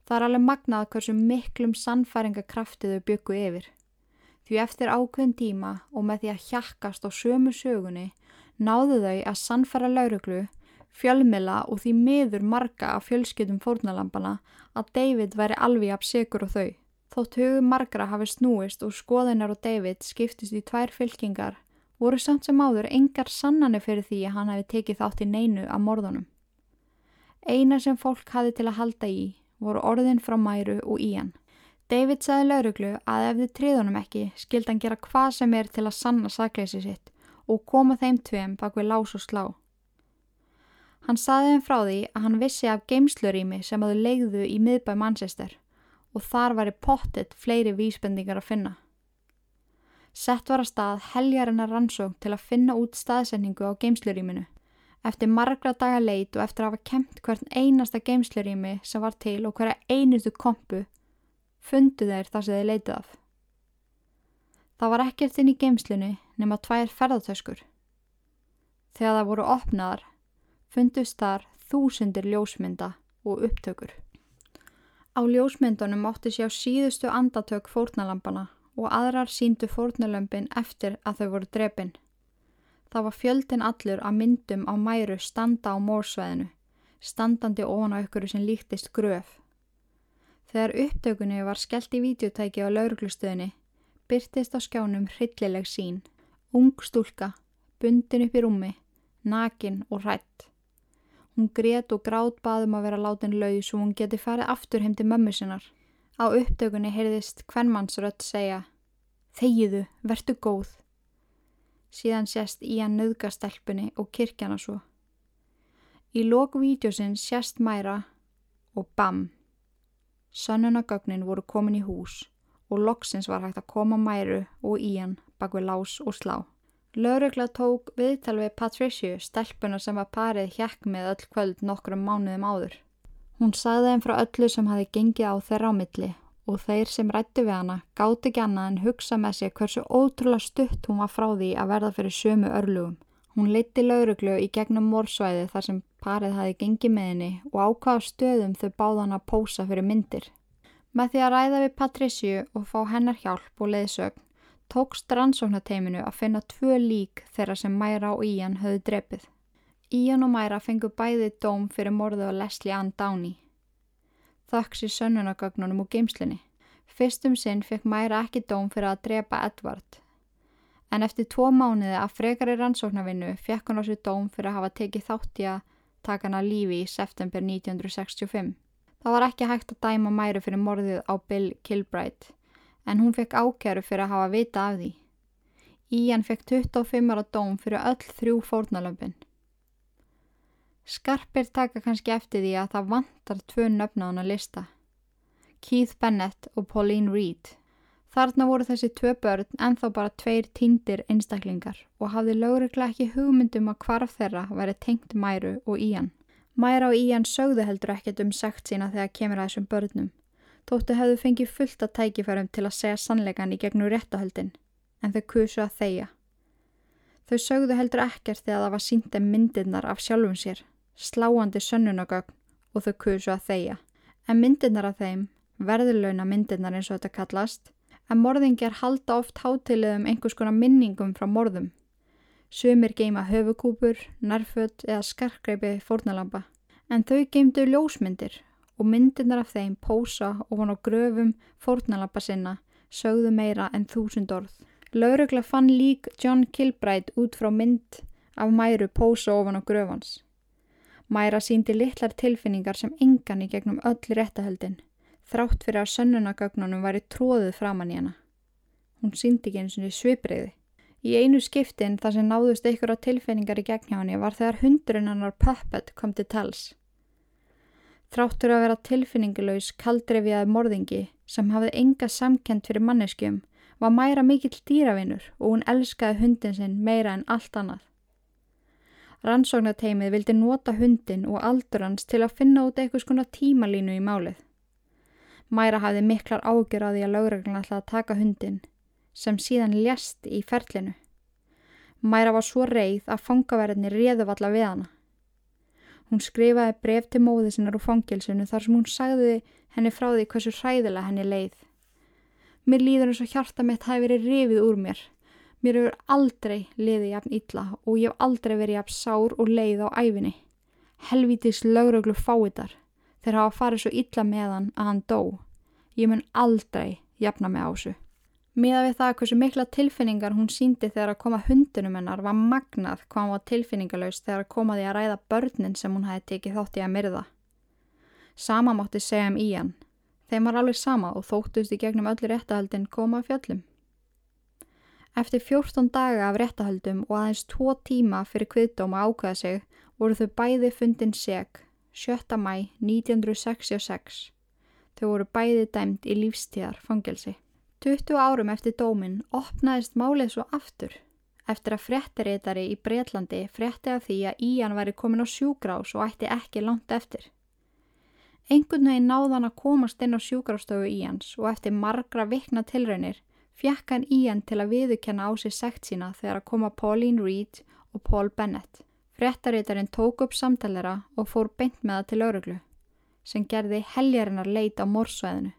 Speaker 1: Það er alveg magnað hversu miklum sannfæringakrafti þau byggu yfir. Því eftir ákveðin tíma og með því að hjakkast á sömu sögunni náðu þau að sannfæra lauruglu, fjölmila og því miður marga af fjölskyldum fórnalampana að David væri alveg apsegur og þau. Þótt hugum margra hafi snúist og skoðinar og David skiptist í tvær fylkingar voru samt sem áður engar sannanir fyrir því að hann hefði tekið þátt í neinu af morðunum. Eina sem fólk hafi til að halda í voru orðin frá Mæru og Ían. David sagði lauruglu að ef þið triðunum ekki skild hann gera hvað sem er til að sanna sakleysi sitt og koma þeim tveim bak við lás og slá. Hann saði þeim frá því að hann vissi af geimslurými sem hafði leiðu í miðbæ Manchester og þar var í pottet fleiri vísbendingar að finna. Sett var að stað heljarinnar rannsók til að finna út staðsendingu á geimslurýminu. Eftir margra daga leit og eftir að hafa kempt hvern einasta geimslurými sem var til og hverja einustu kompu, fundu þeir þar sem þeir leitið af. Það var ekkert inn í geimslunni nema tvær ferðartöskur. Þegar það voru opnaðar, fundust þar þúsundir ljósmynda og upptökur. Á ljósmyndunum átti sér síðustu andatök fórnalampana og aðrar síndu fórnalömpin eftir að þau voru drepinn. Það var fjöldin allur að myndum á mæru standa á mórsvæðinu, standandi ofan á ykkur sem líktist gröf. Þegar upptökunni var skellt í videotæki á lauruglustöðinni, byrtist á skjánum hryllileg sín, ung stúlka, bundin upp í rúmi, nakin og hrætt. Hún grét og grátt baðum að vera látin laus og hún geti farið aftur heim til mömmu sinnar. Á upptökunni heyrðist hvernmannsrött segja Þegiðu, vertu góð. Síðan sést í hann nöðgastelpunni og kirkjana svo. Í loku vídeosinn sést mæra og bam! Sönnunagögnin voru komin í hús og loksins var hægt að koma mæru og í hann bak við lás og slá. Laurugla tók viðtal við Patricia, stelpuna sem var parið hjekk með öll kvöld nokkrum mánuðum áður. Hún sagði þeim frá öllu sem hafi gengið á þeirra á milli og þeir sem rættu við hana gátt ekki annað en hugsa með sér hversu ótrúlega stutt hún var frá því að verða fyrir sömu örlugum. Hún leitti lauruglu í gegnum mórsvæði þar sem parið hafi gengið með henni og ákvaða stöðum þau báða hann að pósa fyrir myndir. Með því að ræða við Patricio og fá hennar hjálp og leiðsögn tókst rannsóknateiminu að finna tvö lík þeirra sem Mæra og Ían höfðu drepið. Ían og Mæra fengu bæðið dóm fyrir morðu á Leslie Ann Downey þakks í sönnunagögnunum og geimslinni. Fyrstum sinn fekk Mæra ekki dóm fyrir að drepa Edvard. En eftir tvo mánuði að frekari rannsóknarvinnu fekk hann á sér dóm fyrir að hafa tekið þátt í að taka hann að lífi í september 1965. Það var ekki hægt að dæma Mæru fyrir morðið á Bill Kilbright en hún fekk ákjæru fyrir að hafa vita af því. Ían fekk 25 ára dóm fyrir öll þrjú fórnalömpin. Skarpir taka kannski eftir því að það vantar tvö nöfnaðun að lista. Keith Bennett og Pauline Reed. Þarna voru þessi tvö börn en þá bara tveir týndir einstaklingar og hafði lögregla ekki hugmyndum að hvarf þeirra væri tengt Mæru og Ían. Mæra og Ían sögðu heldur ekkert um sagt sína þegar kemur að þessum börnum. Tóttu hefðu fengið fullt að tækifærum til að segja sannleikan í gegnum réttahöldin en þau kusu að þeia. Þau sögðu heldur ekkert þegar það var sínt en myndirnar af sjálfum sér sláandi sönnunagögn og þau kusu að þeia. En myndirnar af þeim, verðurlauna myndirnar eins og þetta kallast, en morðingjar halda oft hátilegum einhvers konar minningum frá morðum. Sumir geima höfukúpur, nærföld eða skarkreipi fórnalamba, en þau geimdu ljósmyndir og myndirnar af þeim pósa ofan á gröfum fórnalamba sinna sögðu meira en þúsund orð. Laurugla fann lík John Kilbride út frá mynd af mæru pósa ofan á gröfans. Mæra síndi litlar tilfinningar sem engan í gegnum öll réttahöldin, þrátt fyrir að sönnunagögnunum væri tróðuð framann í hana. Hún síndi ekki eins og svipriði. Í einu skiptin þar sem náðust ykkur á tilfinningar í gegn hjá henni var þegar hundurinn hannar Puppet kom til tals. Þráttur að vera tilfinningulegs kaldreifiðað morðingi sem hafði enga samkend fyrir manneskjum var Mæra mikill dýravinnur og hún elskaði hundin sinn meira en allt annað. Rannsóknateimið vildi nota hundin og aldur hans til að finna út eitthvað skona tímalínu í málið. Mæra hafði miklar ágjör á því að lögreglun ætlaði að taka hundin sem síðan ljast í ferlinu. Mæra var svo reið að fangaverðinni réðu valla við hana. Hún skrifaði bref til móði sinnar úr fangilsinu þar sem hún sagði henni frá því hversu hræðilega henni leið. Mér líður eins og hjarta mitt hafi verið rifið úr mér. Mér hefur aldrei liðið jafn illa og ég hef aldrei verið jafn sár og leið á æfinni. Helvítis lögröglu fáiðar þeir hafa farið svo illa með hann að hann dó. Ég mun aldrei jafna mig á þessu. Míða við það hversu mikla tilfinningar hún síndi þegar að koma hundunum hennar var magnað hvað hann var tilfinningalauðs þegar að koma því að ræða börnin sem hún hæði tekið þátt í að myrða. Sama mátti segja um í hann. Þeim var alveg sama og þóttust í gegnum öllu réttahöldin koma að fjöllum. Eftir 14 daga af réttahöldum og aðeins 2 tíma fyrir kviðdóma ákveða sig voru þau bæði fundin seg 7. mæ 1966. Þau voru bæði dæmt í lífstíðar fangelsi. 20 árum eftir dómin opnaðist málið svo aftur eftir að fréttiritari í Breitlandi frétti af því að Ían væri komin á sjúgrás og ætti ekki langt eftir. Engun veginn náðan að komast inn á sjúgrástöfu Íans og eftir margra vikna tilraunir fjekk hann Ían til að viðukenna á sig sekt sína þegar að koma Pauline Reed og Paul Bennett. Fréttaritarinn tók upp samtalera og fór beint með það til öruglu sem gerði heljarinnar leit á morsvæðinu.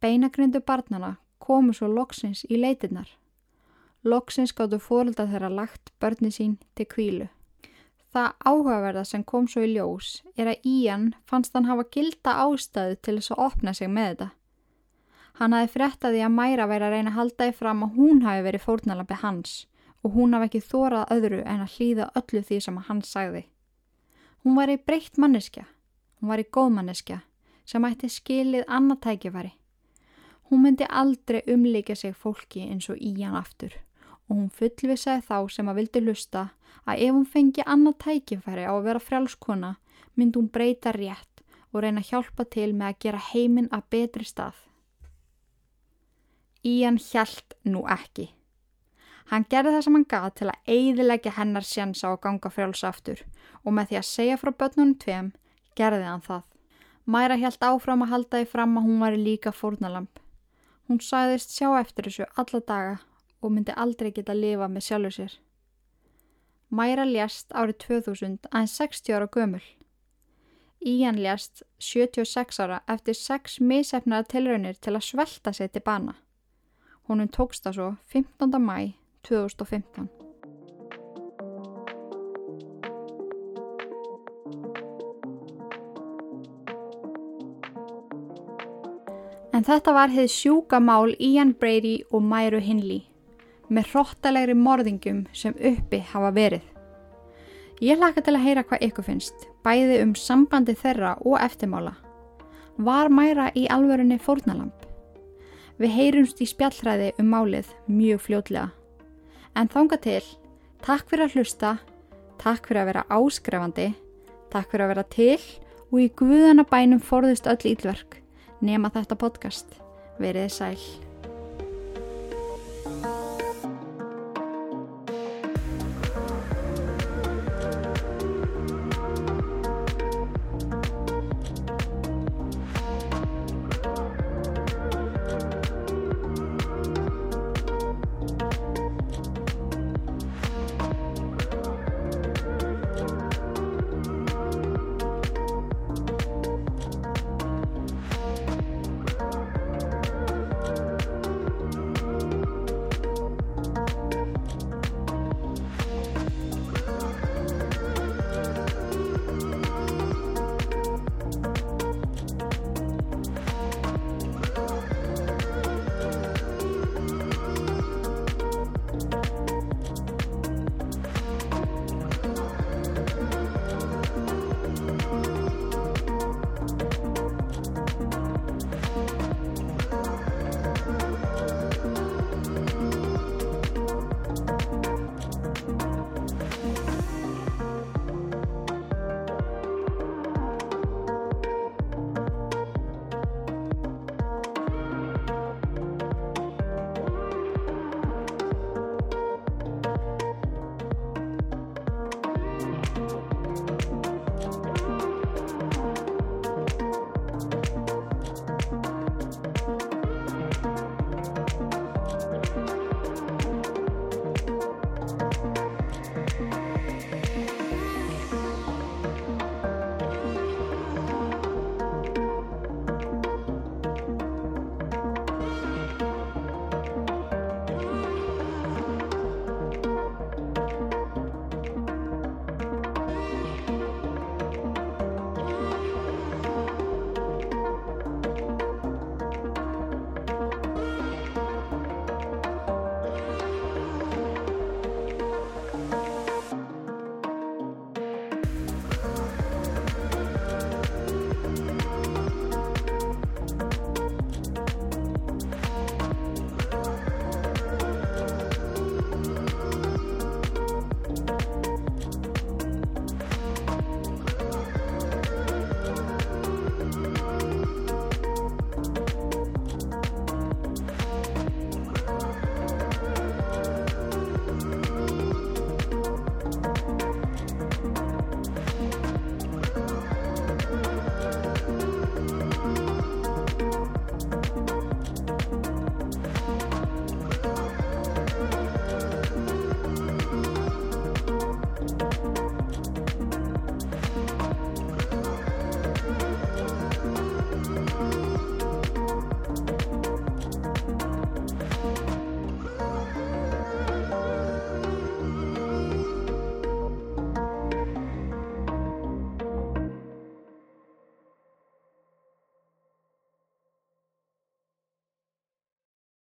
Speaker 1: Beinagrindu barnana komu svo loksins í leitinnar. Loksins gáttu fóröldar þeirra lagt börni sín til kvílu. Það áhugaverða sem kom svo í ljós er að Ían fannst hann hafa gilda ástæðu til þess að opna sig með þetta. Hann hafi frettaði að Mæra væri að reyna að halda í fram að hún hafi verið fórnalambi hans og hún hafi ekki þórað öðru en að hlýða öllu því sem hann sagði. Hún var í breytt manneskja, hún var í góð manneskja sem ætti skilið annað tækifæri. Hún myndi aldrei umleika sig fólki eins og í hann aftur og hún fullvisaði þá sem að vildi lusta að ef hún fengi annað tækifæri á að vera frjálskona myndi hún breyta rétt og reyna að hjálpa til með að gera heiminn að betri stað. Ían hjælt nú ekki. Hann gerði það sem hann gað til að eiðilegja hennar sjansa að ganga frjáls aftur og með því að segja frá börnunum tveim gerði hann það. Mæra hjælt áfram að halda því fram að hún var líka fórnalamp Hún sæðist sjá eftir þessu alla daga og myndi aldrei geta að lifa með sjálfur sér. Mæra ljast árið 2000 aðeins 60 ára gömul. Ían ljast 76 ára eftir 6 misefnaða tilraunir til að svelta sig til bana. Húnum tókst það svo 15. mæ 2015. En þetta var hefð sjúka mál Ian Brady og Myru Hinley með hróttalegri morðingum sem uppi hafa verið. Ég hlaka til að heyra hvað ykkur finnst, bæði um sambandi þeirra og eftirmála. Var Myra í alvörunni fórnalamp? Við heyrumst í spjallræði um málið mjög fljótlega. En þánga til, takk fyrir að hlusta, takk fyrir að vera áskrefandi, takk fyrir að vera til og í guðanabænum forðust öll ílverk nema þetta podcast. Verið sæl.